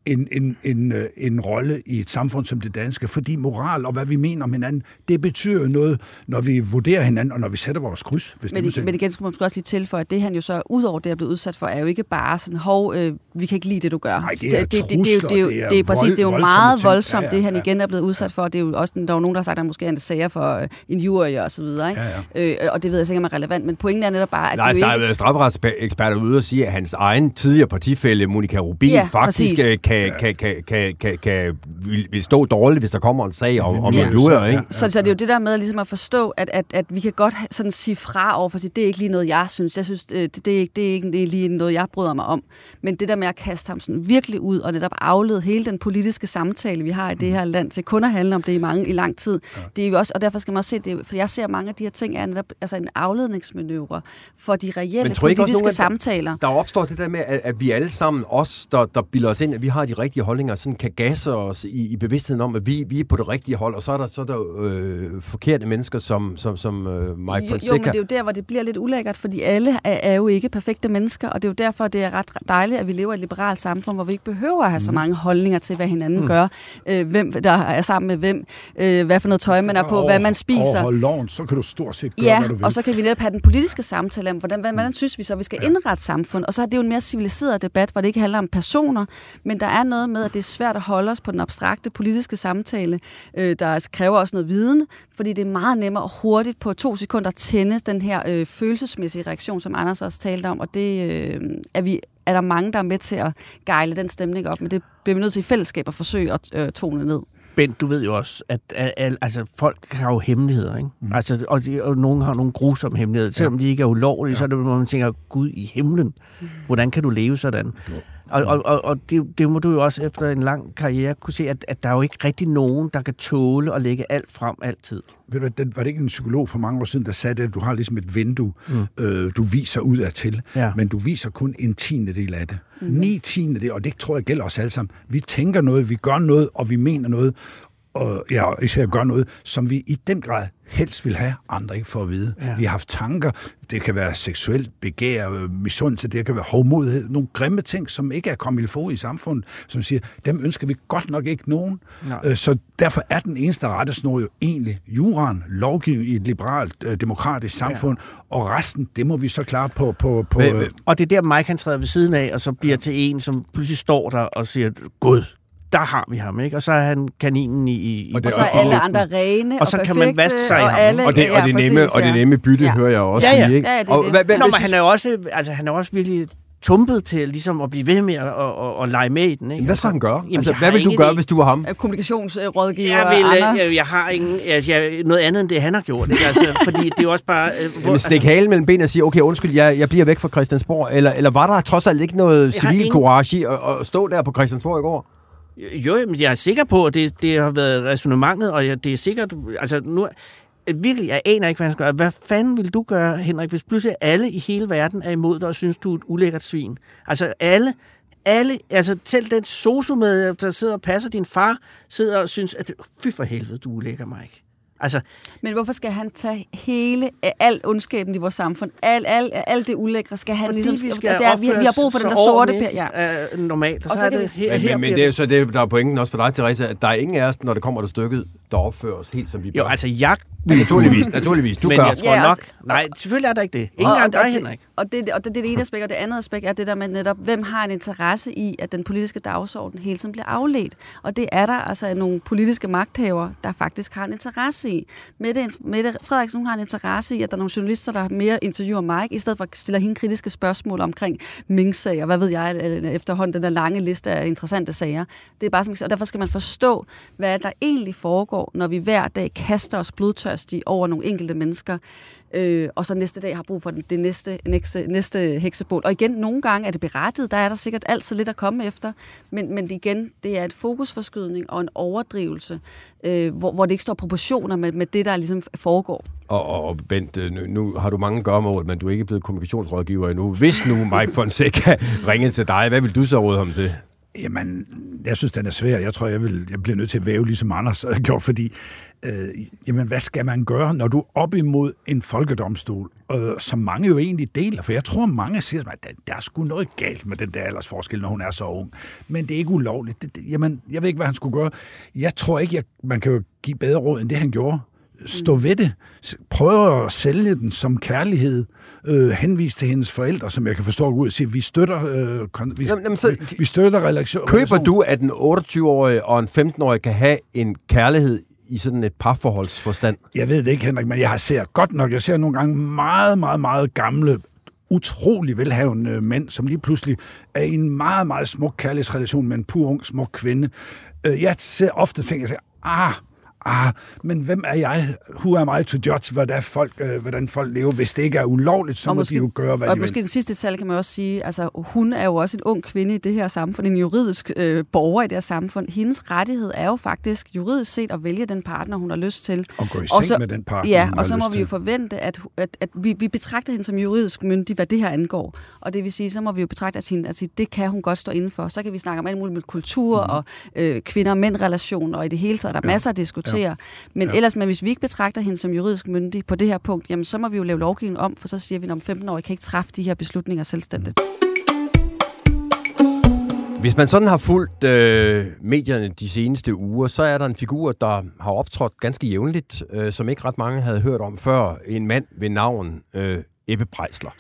en, en, en, øh, en rolle i et samfund som det danske, fordi moral og hvad vi mener om hinanden, det betyder noget, når vi vurderer hinanden, og når vi sætter vores kryds. Hvis Men, det men igen skulle man også lige tilføje, at det han jo så, udover det, er blevet udsat for, er jo ikke bare sådan, hov, øh, vi kan ikke lide det, du gør. Nej, det er det, det, det, det, er jo- trusler, det, er jo- det er det er præcis, vold- det er jo meget ting. voldsomt, Ja, ja, det han ja. igen er blevet udsat for. Det er jo også, der er jo nogen, der har sagt, at han måske er sager for øh, en jury og så videre, ikke? Ja, Øh, og det ved jeg sikkert er relevant, men pointen er netop bare, at Nej, det der jo er ikke... været strafferetseksperter ude og sige, at hans egen tidligere partifælle, Monika Rubin, Ja, faktisk præcis. øh, kan, kan, kan, kan, kan, kan, vil, vil stå dårligt, hvis der kommer en sag om, om Ja. ja. jura, ikke? Så, så det er jo det der med ligesom at forstå, at, at, at vi kan godt sådan sige fra over for at sige, det er ikke lige noget, jeg synes. Jeg synes, øh, det, det, er ikke, det er ikke det er lige noget, jeg bryder mig om. Men det der med at kaste ham sådan virkelig ud og netop aflede hele den politiske samtale, vi har i det her land, til kun at handle om det i mange i lang tid, det er jo også, og derfor skal man også se det, for jeg ser mange af de her ting er netop altså en afledningsmanøvre for de reelle ikke også politiske samtaler. Der opstår det der med, at, at vi alle sammen, os, der, der bilder os ind, at vi har de rigtige holdninger, sådan kan gasse os i, i bevidstheden om, at vi, vi er på det rigtige hold, og så er der, så er der øh, forkerte mennesker, som, som, som øh, Mike Jo, Fonseca. jo, men det er jo der, hvor det bliver lidt ulækkert, fordi alle er, er jo ikke perfekte mennesker, og det er jo derfor, det er ret dejligt, at vi lever i et liberalt samfund, hvor vi ikke behøver at have så Mhm. mange holdninger til, hvad hinanden mm. gør, øh, hvem der er sammen med hvem, øh, hvad for noget tøj man er på, hvad man spiser. Overhold loven, så kan du stort set gøre, Ja, hvad du vil. og så kan vi netop have den politiske samtale om, hvordan, hvordan synes vi så, vi skal indrette samfund. Og så er det jo en mere civiliseret debat, hvor det ikke handler om personer, men der er noget med, at det er svært at holde os på den abstrakte politiske samtale, øh, der kræver også noget viden, fordi det er meget nemmere hurtigt på to sekunder at tænde den her øh, følelsesmæssige reaktion, som Anders også talte om, og det øh, er, vi, er der mange, der er med til at gejle den stemning op, men det bliver vi nødt til i fællesskab at forsøge at øh, tone ned. Bent, du ved jo også, at, altså, folk har jo hemmeligheder, ikke? Mm. Altså, og, de, og nogen har nogle grusomme hemmeligheder. Selvom de ikke er ulovlige, ja. så er det, hvor man tænker, Gud i himlen, hvordan kan du leve sådan? Og, og, og, og det, det må du jo også efter en lang karriere kunne se, at, at der er jo ikke rigtig nogen, der kan tåle at lægge alt frem altid. Ved du, den, var det ikke en psykolog for mange år siden, der sagde det, at du har ligesom et vindue, mm. øh, du viser ud af til, Ja. men du viser kun en tiende del af det. Mm. Ni tiende del, og det tror jeg gælder os alle sammen. Vi tænker noget, vi gør noget, og vi mener noget, og ja, især gør noget, som vi i den grad helst vil have, andre ikke får at vide. Ja. Vi har haft tanker, det kan være seksuelt begær, øh, misundelse, det kan være hovmodighed, nogle grimme ting, som ikke er kommet få i samfundet, som siger, dem ønsker vi godt nok ikke nogen. Nej. Øh, Så derfor er den eneste rettesnor jo egentlig juraen, lovgivning i et liberalt, øh, demokratisk samfund, ja. og resten, det må vi så klare på... på, på Hvad- øh, Og det er der, Mike han træder ved siden af, og så bliver til en, som pludselig står der og siger, Gud, der har vi ham, ikke? Og så er han kaninen i... i Og det- Og så er og- alle og- andre rene og så kan man vaske sig i og ham, alle, Og det, og det, nemme, og det nemme bytte, ja. hører jeg også Ja, ja. sige. Ikke? Ja, ja, det er og det. hvad, hvad, Nå, men han er jo også, altså, han er også virkelig tumpet til ligesom at blive ved med at, at, at, at lege med i den, ikke? hvad skal han gøre? Jamen, altså, hvad vil du gøre, idé. hvis du var ham? Øh, Kommunikationsrådgiver Jeg, vil, øh, Anders. jeg, jeg har ingen, altså, jeg, noget andet end det, han har gjort. Ikke? Altså, fordi det er jo også bare... Øh, hvor, Jamen, stik halen mellem benene og sige, okay, undskyld, jeg, jeg bliver væk fra Christiansborg. Eller, eller var der trods alt ikke noget civil ingen- courage i at, at stå der på Christiansborg i går? Jo, men jeg er sikker på, at det, det har været resonemanget, og jeg, det er sikkert... Altså, nu, virkelig, jeg aner ikke, hvad han skal gøre. Hvad fanden vil du gøre, Henrik, hvis pludselig alle i hele verden er imod dig og synes, du er et ulækkert svin? Altså, alle... Alle, altså selv den sosu med, der sidder og passer din far, sidder og synes, at fy for helvede, du er ulækker, Mike. Altså, Men hvorfor skal han tage hele, øh, al ondskaben i vores samfund, al, al, alt det ulækre, skal han ligesom... vi skal der, vi, vi har brug for den der sorte per, ja. ja. normalt. Og, Og så, så er det vi- her, Men, her men, det er jo så det, der er pointen også for dig, Therese, at der er ingen af os, når det kommer til stykket, der opfører os helt som vi bør. Jo, altså jeg... Ja, naturligvis, naturligvis. Du men gør. jeg tror Ja, nok... altså- Nej, selvfølgelig er der ikke det. Ingen Og- gang dig, det, Henrik. og, det, og det, det er det ene aspekt, og det andet aspekt er det der med netop, hvem har en interesse i, at den politiske dagsorden hele tiden bliver afledt. Og det er der altså nogle politiske magthaver, der faktisk har en interesse i. Mette, Mette Frederiksen hun har en interesse i, at der er nogle journalister, der mere interviewer mig, i stedet for at stille hende kritiske spørgsmål omkring Mink-sag, og hvad ved jeg, efterhånden den der lange liste af interessante sager. Det er bare som, og derfor skal man forstå, hvad der egentlig foregår, når vi hver dag kaster os blodtørstige over nogle enkelte mennesker, øh, og så næste dag har brug for det, det næste, næste, næste heksebål. Og igen, nogle gange er det berettiget, der er der sikkert altid lidt at komme efter, men, men igen, det er et fokusforskydning og en overdrivelse, øh, hvor, hvor det ikke står proportioner med, med det, der ligesom foregår. Og, og, Bent, øh, nu, nu har du mange gørmål, men du er ikke blevet kommunikationsrådgiver endnu. Hvis nu Mike Fonseca *laughs* ringede til dig, hvad vil du så råde ham til? Jamen, jeg synes, den er svær. Jeg tror, jeg, vil, jeg bliver nødt til at væve, ligesom Anders *laughs* har gjort, fordi, øh, jamen, hvad skal man gøre, når du er op imod en folkedomstol, øh, som mange jo egentlig deler? For jeg tror, mange siger, at der, der er sgu noget galt med den der aldersforskel, når hun er så ung. Men det er ikke ulovligt. Det, det, jamen, jeg ved ikke, hvad han skulle gøre. Jeg tror ikke, jeg, man kan jo give bedre råd, end det han gjorde. Stå ved det. S- Prøv at sælge den som kærlighed. Øh, henvis til hendes forældre, som jeg kan forstå ud og sige, vi støtter, øh, kon- vi, Jamen, jamen, så- vi, vi støtter relation. Køber du, at en 28-årig og en 15-årig kan have en kærlighed i sådan et parforholdsforstand? Jeg ved det ikke, Henrik, men jeg har ser godt nok, jeg ser nogle gange meget, meget, meget gamle, utrolig velhavende mænd, som lige pludselig er i en meget, meget smuk kærlighedsrelation med en pur ung, smuk kvinde. Øh, Jeg ser ofte ting, jeg siger, ah, ah, men hvem er jeg? Who am I to judge, hvordan folk, øh, hvordan folk lever? Hvis det ikke er ulovligt, så Og må måske- de jo gøre, hvad og de måske vil. den sidste tal kan man også sige, altså hun er jo også en ung kvinde i det her samfund, en juridisk øh, borger i det her samfund. Hendes rettighed er jo faktisk juridisk set at vælge den partner, hun har lyst til. Og gå i Og seng så- med den partner, Ja, og så må vi jo forvente, at, at, at vi, vi betragter hende som juridisk myndig, hvad det her angår. Og det vil sige, så må vi jo betragte at hende, at sige, det kan hun godt stå inden for. Så kan vi snakke om alt muligt med kultur mm. og øh, kvinder- og og i det hele taget er der ja. masser at diskutere. Ja. Men ja. ellers, men hvis vi ikke betragter hende som juridisk myndig på det her punkt, jamen så må vi jo lave lovgivning om, for så siger vi, at om 15 år kan ikke træffe de her beslutninger selvstændigt. Hvis man sådan har fulgt øh, medierne de seneste uger, så er der en figur, der har optrådt ganske jævnligt, øh, som ikke ret mange havde hørt om før. En mand ved navn øh, Ebbe Prejsler.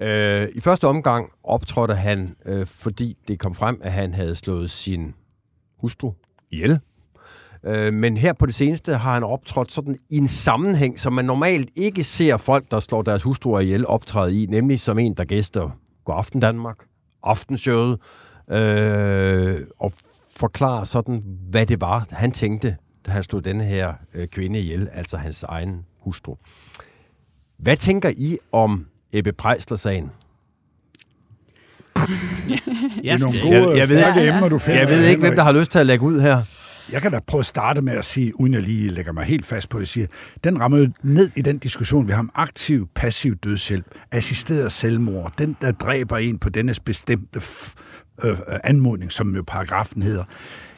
Øh, I første omgang optrådte han, øh, fordi det kom frem, at han havde slået sin hustru ihjel. Øh, men her på det seneste har han optrådt sådan i en sammenhæng, som man normalt ikke ser folk, der slår deres hustruer ihjel, optræde i, nemlig som en, der gæster God Aften Danmark, Aftenshowet, øh, og forklare sådan, hvad det var, han tænkte, da han slog denne her øh, kvinde ihjel, altså hans egen hustru. Hvad tænker I om Ebbe Prejsler-sagen? *laughs* Er skal- gode, jeg- jeg ved- stærke emner, du finder. Jeg ved ikke, hvem der har lyst til at lægge ud her. Jeg kan da prøve at starte med at sige, uden jeg lige lægger mig helt fast på det, siger, den rammer jo ned i den diskussion, vi har om aktiv, passiv dødshjælp, assisteret selvmord, den, der dræber en på dennes bestemte f- øh, anmodning, som jo paragrafen hedder.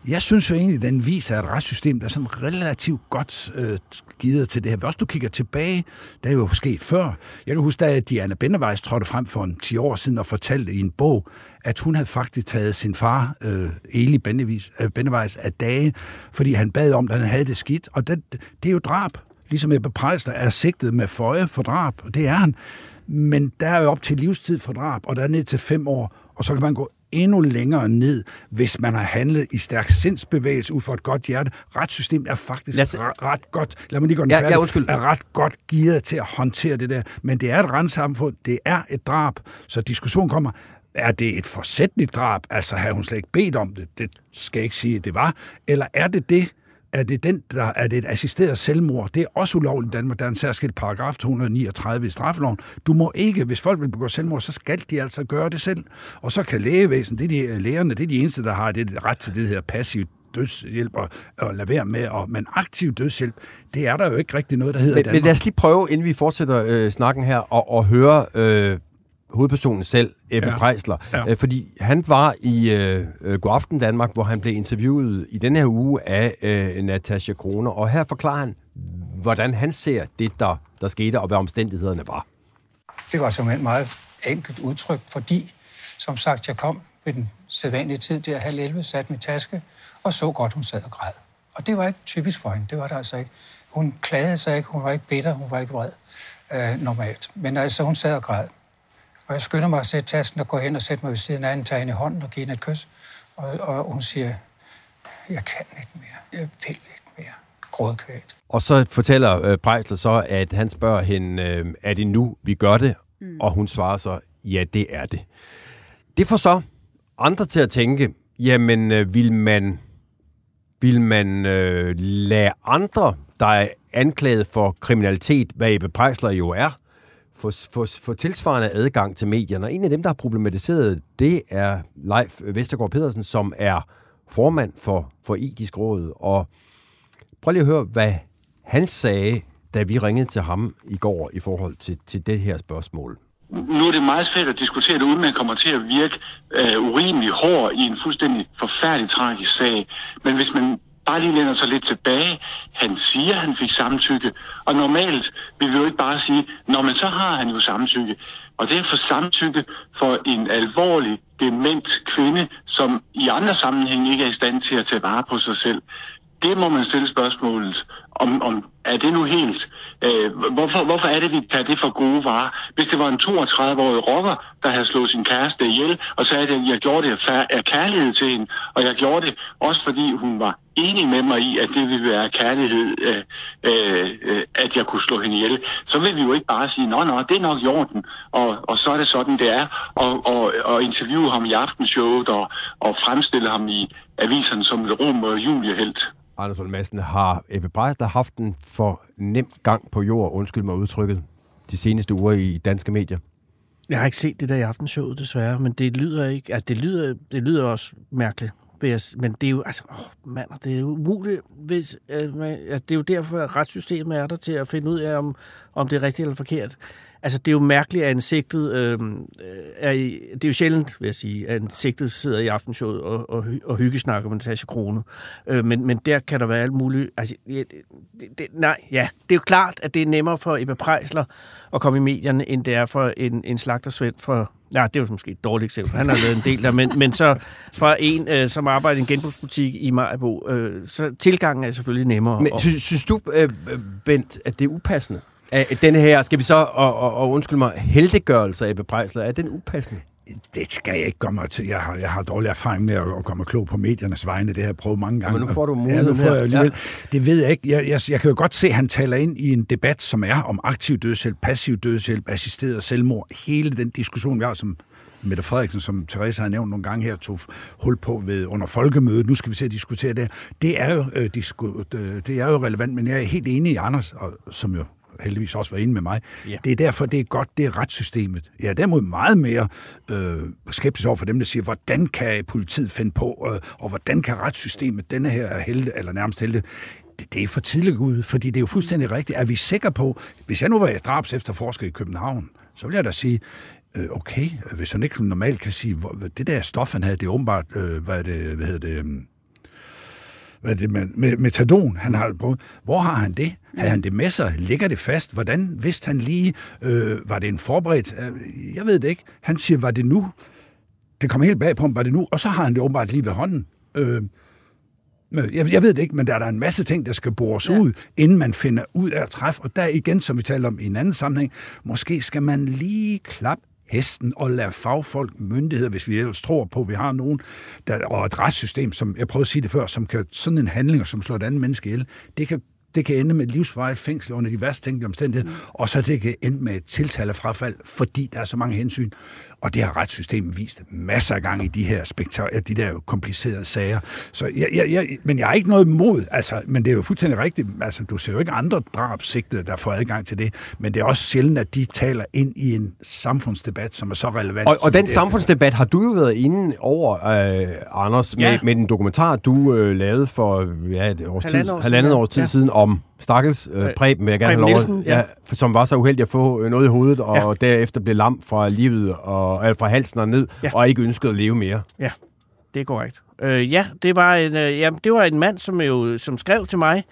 Jeg synes jo egentlig, den viser, at retssystem er sådan relativt godt øh, givet til det her. Hvis du kigger tilbage, der er jo sket før. Jeg kan huske, da Diana Bendevejs trådte frem for en 10 år siden og fortalte i en bog, at hun havde faktisk taget sin far, øh, Eli Bendevis, øh, Bennevejs, af dage, fordi han bad om, at han havde det skidt. Og det, det er jo drab. Ligesom Ebbe Prejsler er sigtet med føje for drab, og det er han. Men der er jo op til livstid for drab, og der er ned til fem år, og så kan man gå endnu længere ned, hvis man har handlet i stærk sindsbevægelse ud for et godt hjerte. Retssystemet er faktisk os- ret, godt, lad mig lige gøre den Ja, ja, færdig, undskyld. er ret godt gearet til at håndtere det der. Men det er et retssamfund, det er et drab, så diskussionen kommer, er det et forsætligt drab? Altså, har hun slet ikke bedt om det? Det skal jeg ikke sige, at det var. Eller er det det, er det, den, der, er det et assisteret selvmord? Det er også ulovligt i Danmark. Der er en særskilt paragraf 239 i straffeloven. Du må ikke, hvis folk vil begå selvmord, så skal de altså gøre det selv. Og så kan lægevæsen, det er de, lægerne, det er de eneste, der har det ret til det her passivt dødshjælp og, og lade være med. Og, men aktiv dødshjælp, det er der jo ikke rigtig noget, der hedder Men, Danmark. men lad os lige prøve, inden vi fortsætter øh, snakken her, og, og høre øh, hovedpersonen selv, Ebbe ja. Prejsler. Ja. Øh, fordi han var i øh, øh, Godaften Danmark, hvor han blev interviewet i den her uge af øh, Natasha Kroner, og her forklarer han, hvordan han ser det, der, der skete, og hvad omstændighederne var. Det var simpelthen meget enkelt udtryk, fordi, som sagt, jeg kom ved den sædvanlige tid der halv 11, satte min taske, og så godt, hun sad og græd. Og det var ikke typisk for hende, det var det altså ikke. Hun klagede sig ikke, hun var ikke bitter, hun var ikke vred øh, normalt. Men altså, hun sad og græd. Og jeg skynder mig at sætte tasken og gå hen og sætte mig ved siden af hende, tage hende i hånden og give hende et kys. Og, og hun siger, jeg kan ikke mere, jeg vil ikke mere. Grådkvægt. Og så fortæller øh, Prejsler så, at han spørger hende, øh, er det nu, vi gør det? Mm. Og hun svarer så, ja, det er det. Det får så andre til at tænke, jamen, øh, vil man, vil man øh, lade andre, der er anklaget for kriminalitet, hvad Ebbe Prejsler jo er, få, få, få tilsvarende adgang til medierne. Og en af dem, der har problematiseret det, er Leif Vestergaard Pedersen, som er formand for, for etisk råd. Og prøv lige at høre, hvad han sagde, da vi ringede til ham i går i forhold til, til det her spørgsmål. nu er det meget svært at diskutere det, uden man kommer til at virke øh, urimelig hård i en fuldstændig forfærdelig tragisk sag. Men hvis man bare lige lænder sig lidt tilbage, han siger, han fik samtykke, og normalt vil vi jo ikke bare sige, når man så har han jo samtykke. Og det er for samtykke for en alvorlig, dement kvinde, som i andre sammenhænge ikke er i stand til at tage vare på sig selv. Det må man stille spørgsmålet, om, om er det nu helt... Øh, hvorfor, hvorfor er det, vi tager det for gode varer? Hvis det var en 32-årig rocker, der havde slået sin kæreste ihjel, og sagde, at jeg gjorde det af af kærlighed til hende, og jeg gjorde det også fordi hun var enig med mig i, at det ville være kærlighed, øh, øh, øh, at jeg kunne slå hende ihjel, så vil vi jo ikke bare sige, nå, nå, det er nok i orden, og, og så er det sådan, det er, og, og, og interviewe ham i aftenshowet, og, og fremstille ham i aviserne som et rum og juliehelt. Anders Lund Madsen, har Ebbe Prejsler haft en for nem gang på jord, undskyld mig udtrykket, de seneste uger i danske medier? Jeg har ikke set det der i aftenshowet, desværre, men det lyder ikke... Altså, det lyder, det lyder også mærkeligt vil jeg Men det er jo, altså, åh, mand, det er jo umuligt, hvis, øh, man, altså, det er jo derfor, at retssystemet er der til at finde ud af, om, om det er rigtigt eller forkert. Altså, det er jo mærkeligt, at en sigtet, øhm, øh, er i, det er jo sjældent, vil jeg sige, at en sigtet sidder i aftenshowet og, og, og hyggesnakker med Natasha Krone. Øh, men, men der kan der være alt muligt. Altså, ja, det, det, nej, ja, det er jo klart, at det er nemmere for Ebba Prejsler at komme i medierne, end det er for en, en slagtersvend for... Ja, det er jo måske et dårligt eksempel. Han har lavet en del der, men, men så for en, øh, som arbejder i en genbrugsbutik i Majbo, øh, så tilgangen er selvfølgelig nemmere. Men Og- synes, synes du, øh, Bent, at det er upassende? At denne her, skal vi så, og, og, og undskyld mig, heldegørelse af Ebbe Prejsler, er den upassende? Det skal jeg ikke gøre mig til. Jeg har, jeg har dårlig erfaring med at, at komme klog på mediernes vegne. Det har jeg prøvet mange gange. Men nu får du Ja, nu muligheden får jeg alligevel. Det ved jeg ikke. Jeg, jeg, jeg kan jo godt se, at han taler ind i en debat, som er om aktiv dødshjælp, passiv dødshjælp, assisteret selvmord. Hele den diskussion, vi har, som Mette Frederiksen, som Therese har nævnt nogle gange her, tog hul på ved under folkemødet. Nu skal vi se at diskutere det. Det er jo, øh, disku, øh, det er jo relevant, men jeg er helt enig i Anders, og, som jo heldigvis også var inde med mig. Ja. Det er derfor, det er godt, det er retssystemet. Jeg er derimod meget mere øh, skeptisk over for dem, der siger, hvordan kan politiet finde på, øh, og hvordan kan retssystemet, denne her er helte, eller nærmest helte, det, det er for tidligt ud, fordi det er jo fuldstændig rigtigt. Er vi sikre på, hvis jeg nu var drabs efterforsker i København, så vil jeg da sige, øh, okay, hvis han ikke normalt kan sige, det der stof, han havde, det er åbenbart, øh, hvad er det, hvad hedder det, øh, hvad det med, med metadon, han har brugt. Hvor har han det? Har han det med sig? Ligger det fast? Hvordan vidste han lige? Øh, var det en forberedt? Øh, Jeg ved det ikke. Han siger, var det nu? Det kommer helt bag på ham, var det nu? Og så har han det åbenbart lige ved hånden. Øh, jeg, jeg ved det ikke, men der er der en masse ting, der skal bores ja. ud, inden man finder ud af at træffe. Og der igen, som vi taler om i en anden sammenhæng, måske skal man lige klappe hesten og lade fagfolk, myndigheder, hvis vi ellers tror på, at vi har nogen, der, og et retssystem, som jeg prøvede at sige det før, som kan sådan en handling, som slår et andet menneske ihjel, det kan det kan ende med et livsvarigt fængsel under de værste tænkelige omstændigheder, mm. og så det kan ende med et tiltal af frafald, fordi der er så mange hensyn. Og det har retssystemet vist masser af gange i de her spektar- de der komplicerede sager. Så jeg, jeg, jeg, men jeg har ikke noget imod, altså, men det er jo fuldstændig rigtigt, altså, du ser jo ikke andre drabsigtede, der får adgang til det, men det er også sjældent, at de taler ind i en samfundsdebat, som er så relevant. Og, og den det samfundsdebat har du jo været inde over, øh, Anders, Ja. med, med den dokumentar, du øh, lavede for ja, et års tid, Halvandet år siden, halvandet ja. års tid Ja. siden om Stakkels øh, Preben, vil jeg gerne have lov, ja. ja, som var så uheldig at få noget i hovedet, og Ja. derefter blev lam fra livet og øh, fra halsen og ned, Ja. og ikke ønskede at leve mere. Ja, det er korrekt. Øh, ja, det var, en, øh, ja, det var en mand, som, jo, som skrev til mig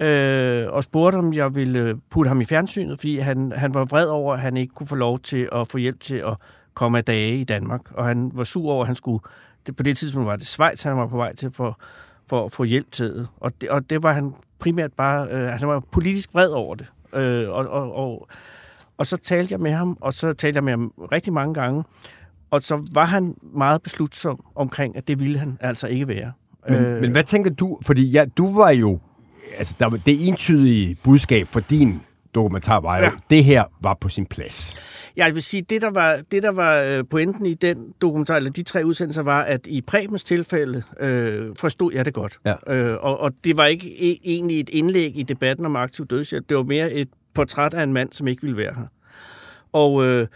øh, og spurgte, om jeg ville øh, putte ham i fjernsynet, fordi han, han var vred over, at han ikke kunne få lov til at få hjælp til at komme af dage i Danmark. Og han var sur over, at han skulle... Det, på det tidspunkt var det Schweiz, han var på vej til for, for at få hjælp til det. Og det, og det var han primært bare... Øh, altså, han var politisk vred over det. Øh, og, og, og, og så talte jeg med ham, og så talte jeg med ham rigtig mange gange. Og så var han meget beslutsom omkring, at det ville han altså ikke være. Men, øh, men hvad tænker du? Fordi ja, du var jo... Altså, der, var- det entydige budskab for din dokumentar var jo, ja. Ja. det her var på sin plads. Jeg vil sige, det der var, det, der var øh, pointen i den dokumentar, eller de tre udsendelser, var, at i Prebens tilfælde øh, forstod jeg det godt. Ja. Øh, og, og det var ikke e- egentlig et indlæg i debatten om aktiv dødshjælp. Det var mere et portræt af en mand, som ikke ville være her. Og, øh,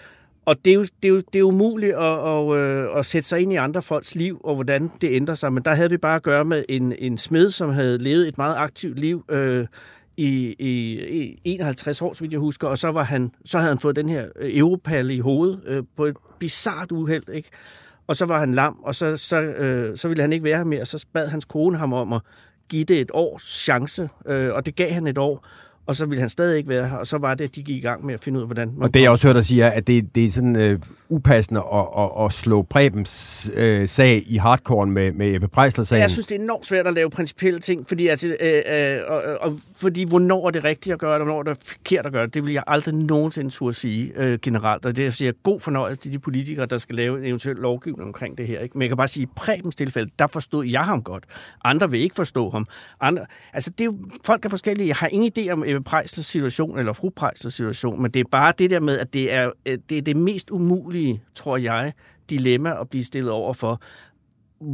og det, er jo, det, er jo, det er umuligt at, at, øh, at sætte sig ind i andre folks liv, og hvordan det ændrer sig. Men der havde vi bare at gøre med en, en smed, som havde levet et meget aktivt liv øh, i, i, i 51 år, så vidt jeg husker. Og så, var han, så havde han fået den her øh, Europal i hovedet øh, på et bizart uheld, ikke? Og så var han lam, og så, så, øh, så ville han ikke være her mere. Så bad hans kone ham om at give det et års chance, øh, og det gav han et år. Og så ville han stadig ikke være her, og så var det, at de gik i gang med at finde ud af, hvordan man Og det jeg også hørt dig sige er, at det, det er sådan øh, upassende at, at, at slå Prebens øh, sag i hardcore med, med Ebbe Prejsler-sagen? Jeg synes, det er enormt svært at lave principielle ting, fordi, altså, øh, øh, og, og, fordi hvornår er det rigtigt at gøre det, og hvornår er det forkert at gøre det, det vil jeg aldrig nogensinde turde sige øh, generelt. Og det er siger god fornøjelse til de politikere, der skal lave en eventuel lovgivning omkring det her. Ikke? Men jeg kan bare sige, i Prebens tilfælde, der forstod jeg ham godt. Andre vil ikke forstå ham. Andre, altså, det er jo, folk er forskellige. Jeg har ingen idé om Ebbe Prejslers situation, eller fru Prejslers situation, men det er bare det der med, at det er øh, det, er det mest umulige, tror jeg, dilemma at blive stillet over for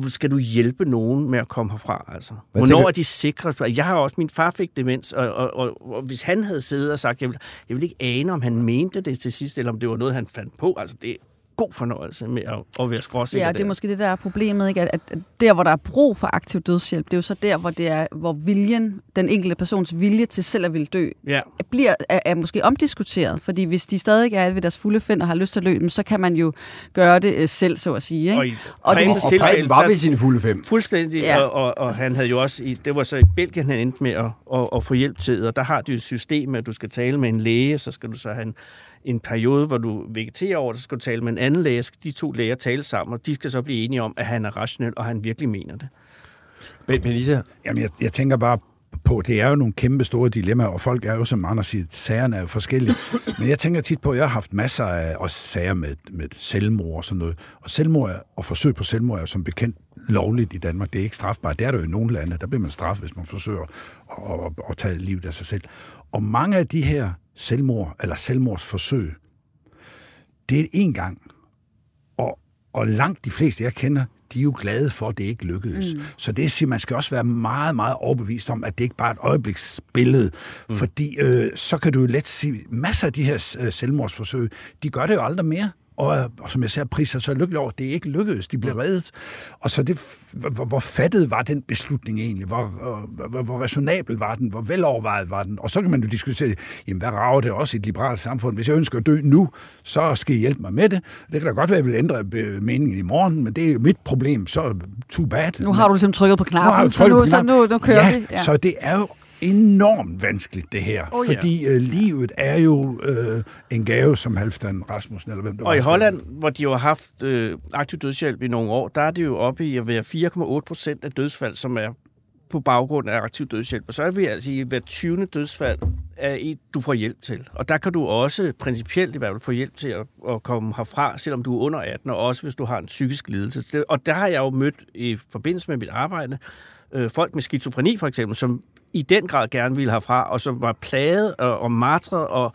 skal du hjælpe nogen med at komme herfra? Altså? Hvad Hvornår tænker- er de sikre? Jeg har også, min far fik demens, og, og, og, og hvis han havde siddet og sagt, jeg vil, jeg vil ikke ane, om han mente det til sidst, eller om det var noget, han fandt på. Altså, det god fornøjelse med at, at være skråsikker Ja, det er der. måske det, der er problemet, ikke? At, at der, hvor der er brug for aktiv dødshjælp, det er jo så der, hvor, det er, hvor viljen, den enkelte persons vilje til selv at ville dø, Ja. bliver, er, er måske omdiskuteret. Fordi hvis de stadig er ved deres fulde find og har lyst til at løbe, så kan man jo gøre det øh, selv, så at sige. Ikke? Og i Og det og tilfælde, Preben var ved sine fulde fem. Fuldstændig, ja. og, og, og han havde jo også, i, det var så i Belgien, han endte med at, at, at få hjælp til, og der har de jo et system, at du skal tale med en læge, så skal du så have en, en periode, hvor du vegeterer over det, så skal du tale med en anden læge, skal de to læger tale sammen, og de skal så blive enige om, at han er rationel, og han virkelig mener det. Ben Benita, Jamen, jeg, jeg tænker bare på, det er jo nogle kæmpe store dilemmaer, og folk er jo, som andre siger, sagerne er jo forskellige. *coughs* Men jeg tænker tit på, at jeg har haft masser af også sager med, med selvmord og sådan noget. Og selvmord og forsøg på selvmord er jo som bekendt lovligt i Danmark. Det er ikke strafbart. Det er der jo i nogle lande. Der bliver man straffet, hvis man forsøger at, at, at tage livet af sig selv. Og mange af de her selvmord, eller selvmordsforsøg, det er en gang. Og langt de fleste, jeg kender, de er jo glade for, at det ikke lykkedes. Mm. Så det siger, man skal også være meget, meget overbevist om, at det ikke bare er et øjebliksbillede. Mm. Fordi øh, så kan du jo let sige, masser af de her øh, selvmordsforsøg, de gør det jo aldrig mere. Og, og som jeg siger, priser så lykkelig over, det er ikke lykkedes, de blev reddet. Og så det, hvor, hvor fattet var den beslutning egentlig? Hvor, hvor, hvor resonabel var den? Hvor velovervejet var den? Og så kan man jo diskutere, jamen hvad rager det også i et liberalt samfund? Hvis jeg ønsker at dø nu, så skal I hjælpe mig med det. Det kan da godt være, at jeg vil ændre meningen i morgen, men det er jo mit problem, så too bad. Nu har du ligesom trykket på knappen, nu så, nu, på knappen. så nu, nu kører ja, vi. Ja. Så det er jo enormt vanskeligt, det her. Oh, ja. Fordi øh, livet er jo øh, en gave, som Halvdan Rasmussen, eller hvem det var. Og i Holland, hvor de jo har haft øh, aktiv dødshjælp i nogle år, der er det jo oppe i at være 4,8 procent af dødsfald, som er på baggrund af aktiv dødshjælp. Og så er vi altså i hver 20. dødsfald, er et, du får hjælp til. Og der kan du også principielt i hvert fald få hjælp til at, at komme herfra, selvom du er under 18, og også hvis du har en psykisk lidelse. Og der har jeg jo mødt i forbindelse med mit arbejde, øh, folk med skizofreni for eksempel, som i den grad gerne ville herfra, og som var plaget og, og martret, og,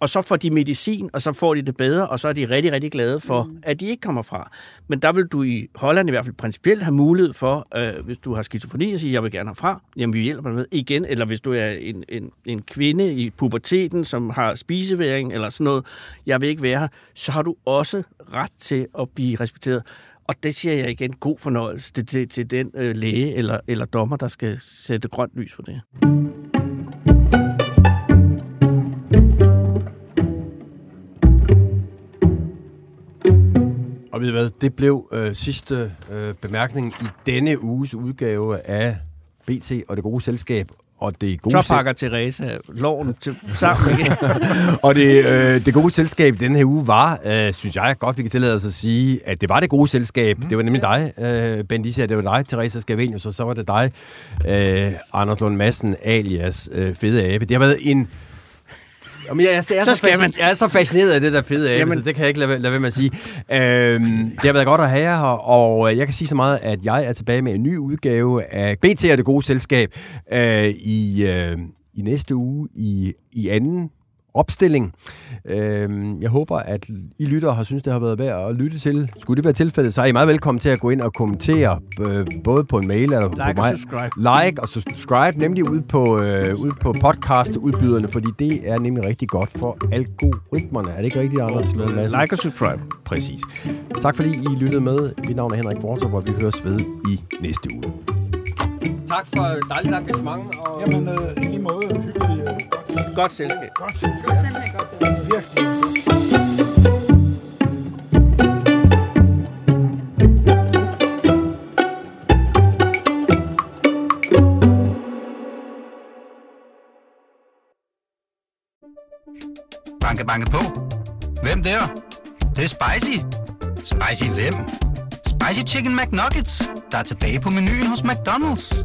og så får de medicin, og så får de det bedre, og så er de rigtig, rigtig glade for, mm. at de ikke kommer fra. Men der vil du i Holland i hvert fald principielt have mulighed for, øh, hvis du har skizofreni, at sige, jeg vil gerne herfra, jamen vi hjælper dig med igen. Eller hvis du er en, en, en kvinde i puberteten, som har spiseværing eller sådan noget, jeg vil ikke være her, så har du også ret til at blive respekteret. Og det siger jeg igen, god fornøjelse til, til, til den øh, læge eller, eller dommer, der skal sætte grønt lys for det. Og ved hvad, det blev øh, sidste øh, bemærkning i denne uges udgave af BT og det gode selskab og det gode Så pakker Teresa loven til, sammen igen. *laughs* og det, øh, det gode selskab den her uge var, øh, synes jeg godt, vi kan tillade os at sige, at det var det gode selskab. Mm. Det var nemlig dig, øh, Ben Lisa, det var dig, Teresa Scavenius, og så var det dig, øh, Anders Lund Madsen, alias øh, Fede Abe. Det har været en Jamen, jeg, jeg, jeg, er så, så skal man. jeg er så fascineret af det der fede af, Jamen. så det kan jeg ikke lade, lade være med at sige. Øhm, det har været godt at have jer her, og øh, jeg kan sige så meget, at jeg er tilbage med en ny udgave af BT og det gode selskab øh, i, øh, i næste uge i, i anden opstilling. Øh, jeg håber, at I lytter har synes, det har været værd at lytte til. Skulle det være tilfældet, så er I meget velkommen til at gå ind og kommentere, øh, både på en mail eller like på mig. Subscribe. Like og subscribe, nemlig ud på, øh, ud på podcast-udbyderne, fordi det er nemlig rigtig godt for algoritmerne. Er det ikke rigtigt, Anders? Like og subscribe. Præcis. Tak fordi I lyttede med. Mit navn er Henrik Bortrup, og vi høres ved i næste uge. Tak for dejligt engagement. Og... Jamen, øh, i lige måde. Godt. Godt selskab. Godt selskab. Godt selskab. Godt selskab. Virkelig. Banke, banke på. Hvem der? Det, det er spicy. Spicy hvem? Spicy Chicken McNuggets, der er tilbage på menuen hos McDonald's.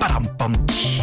Badum, bom, tji.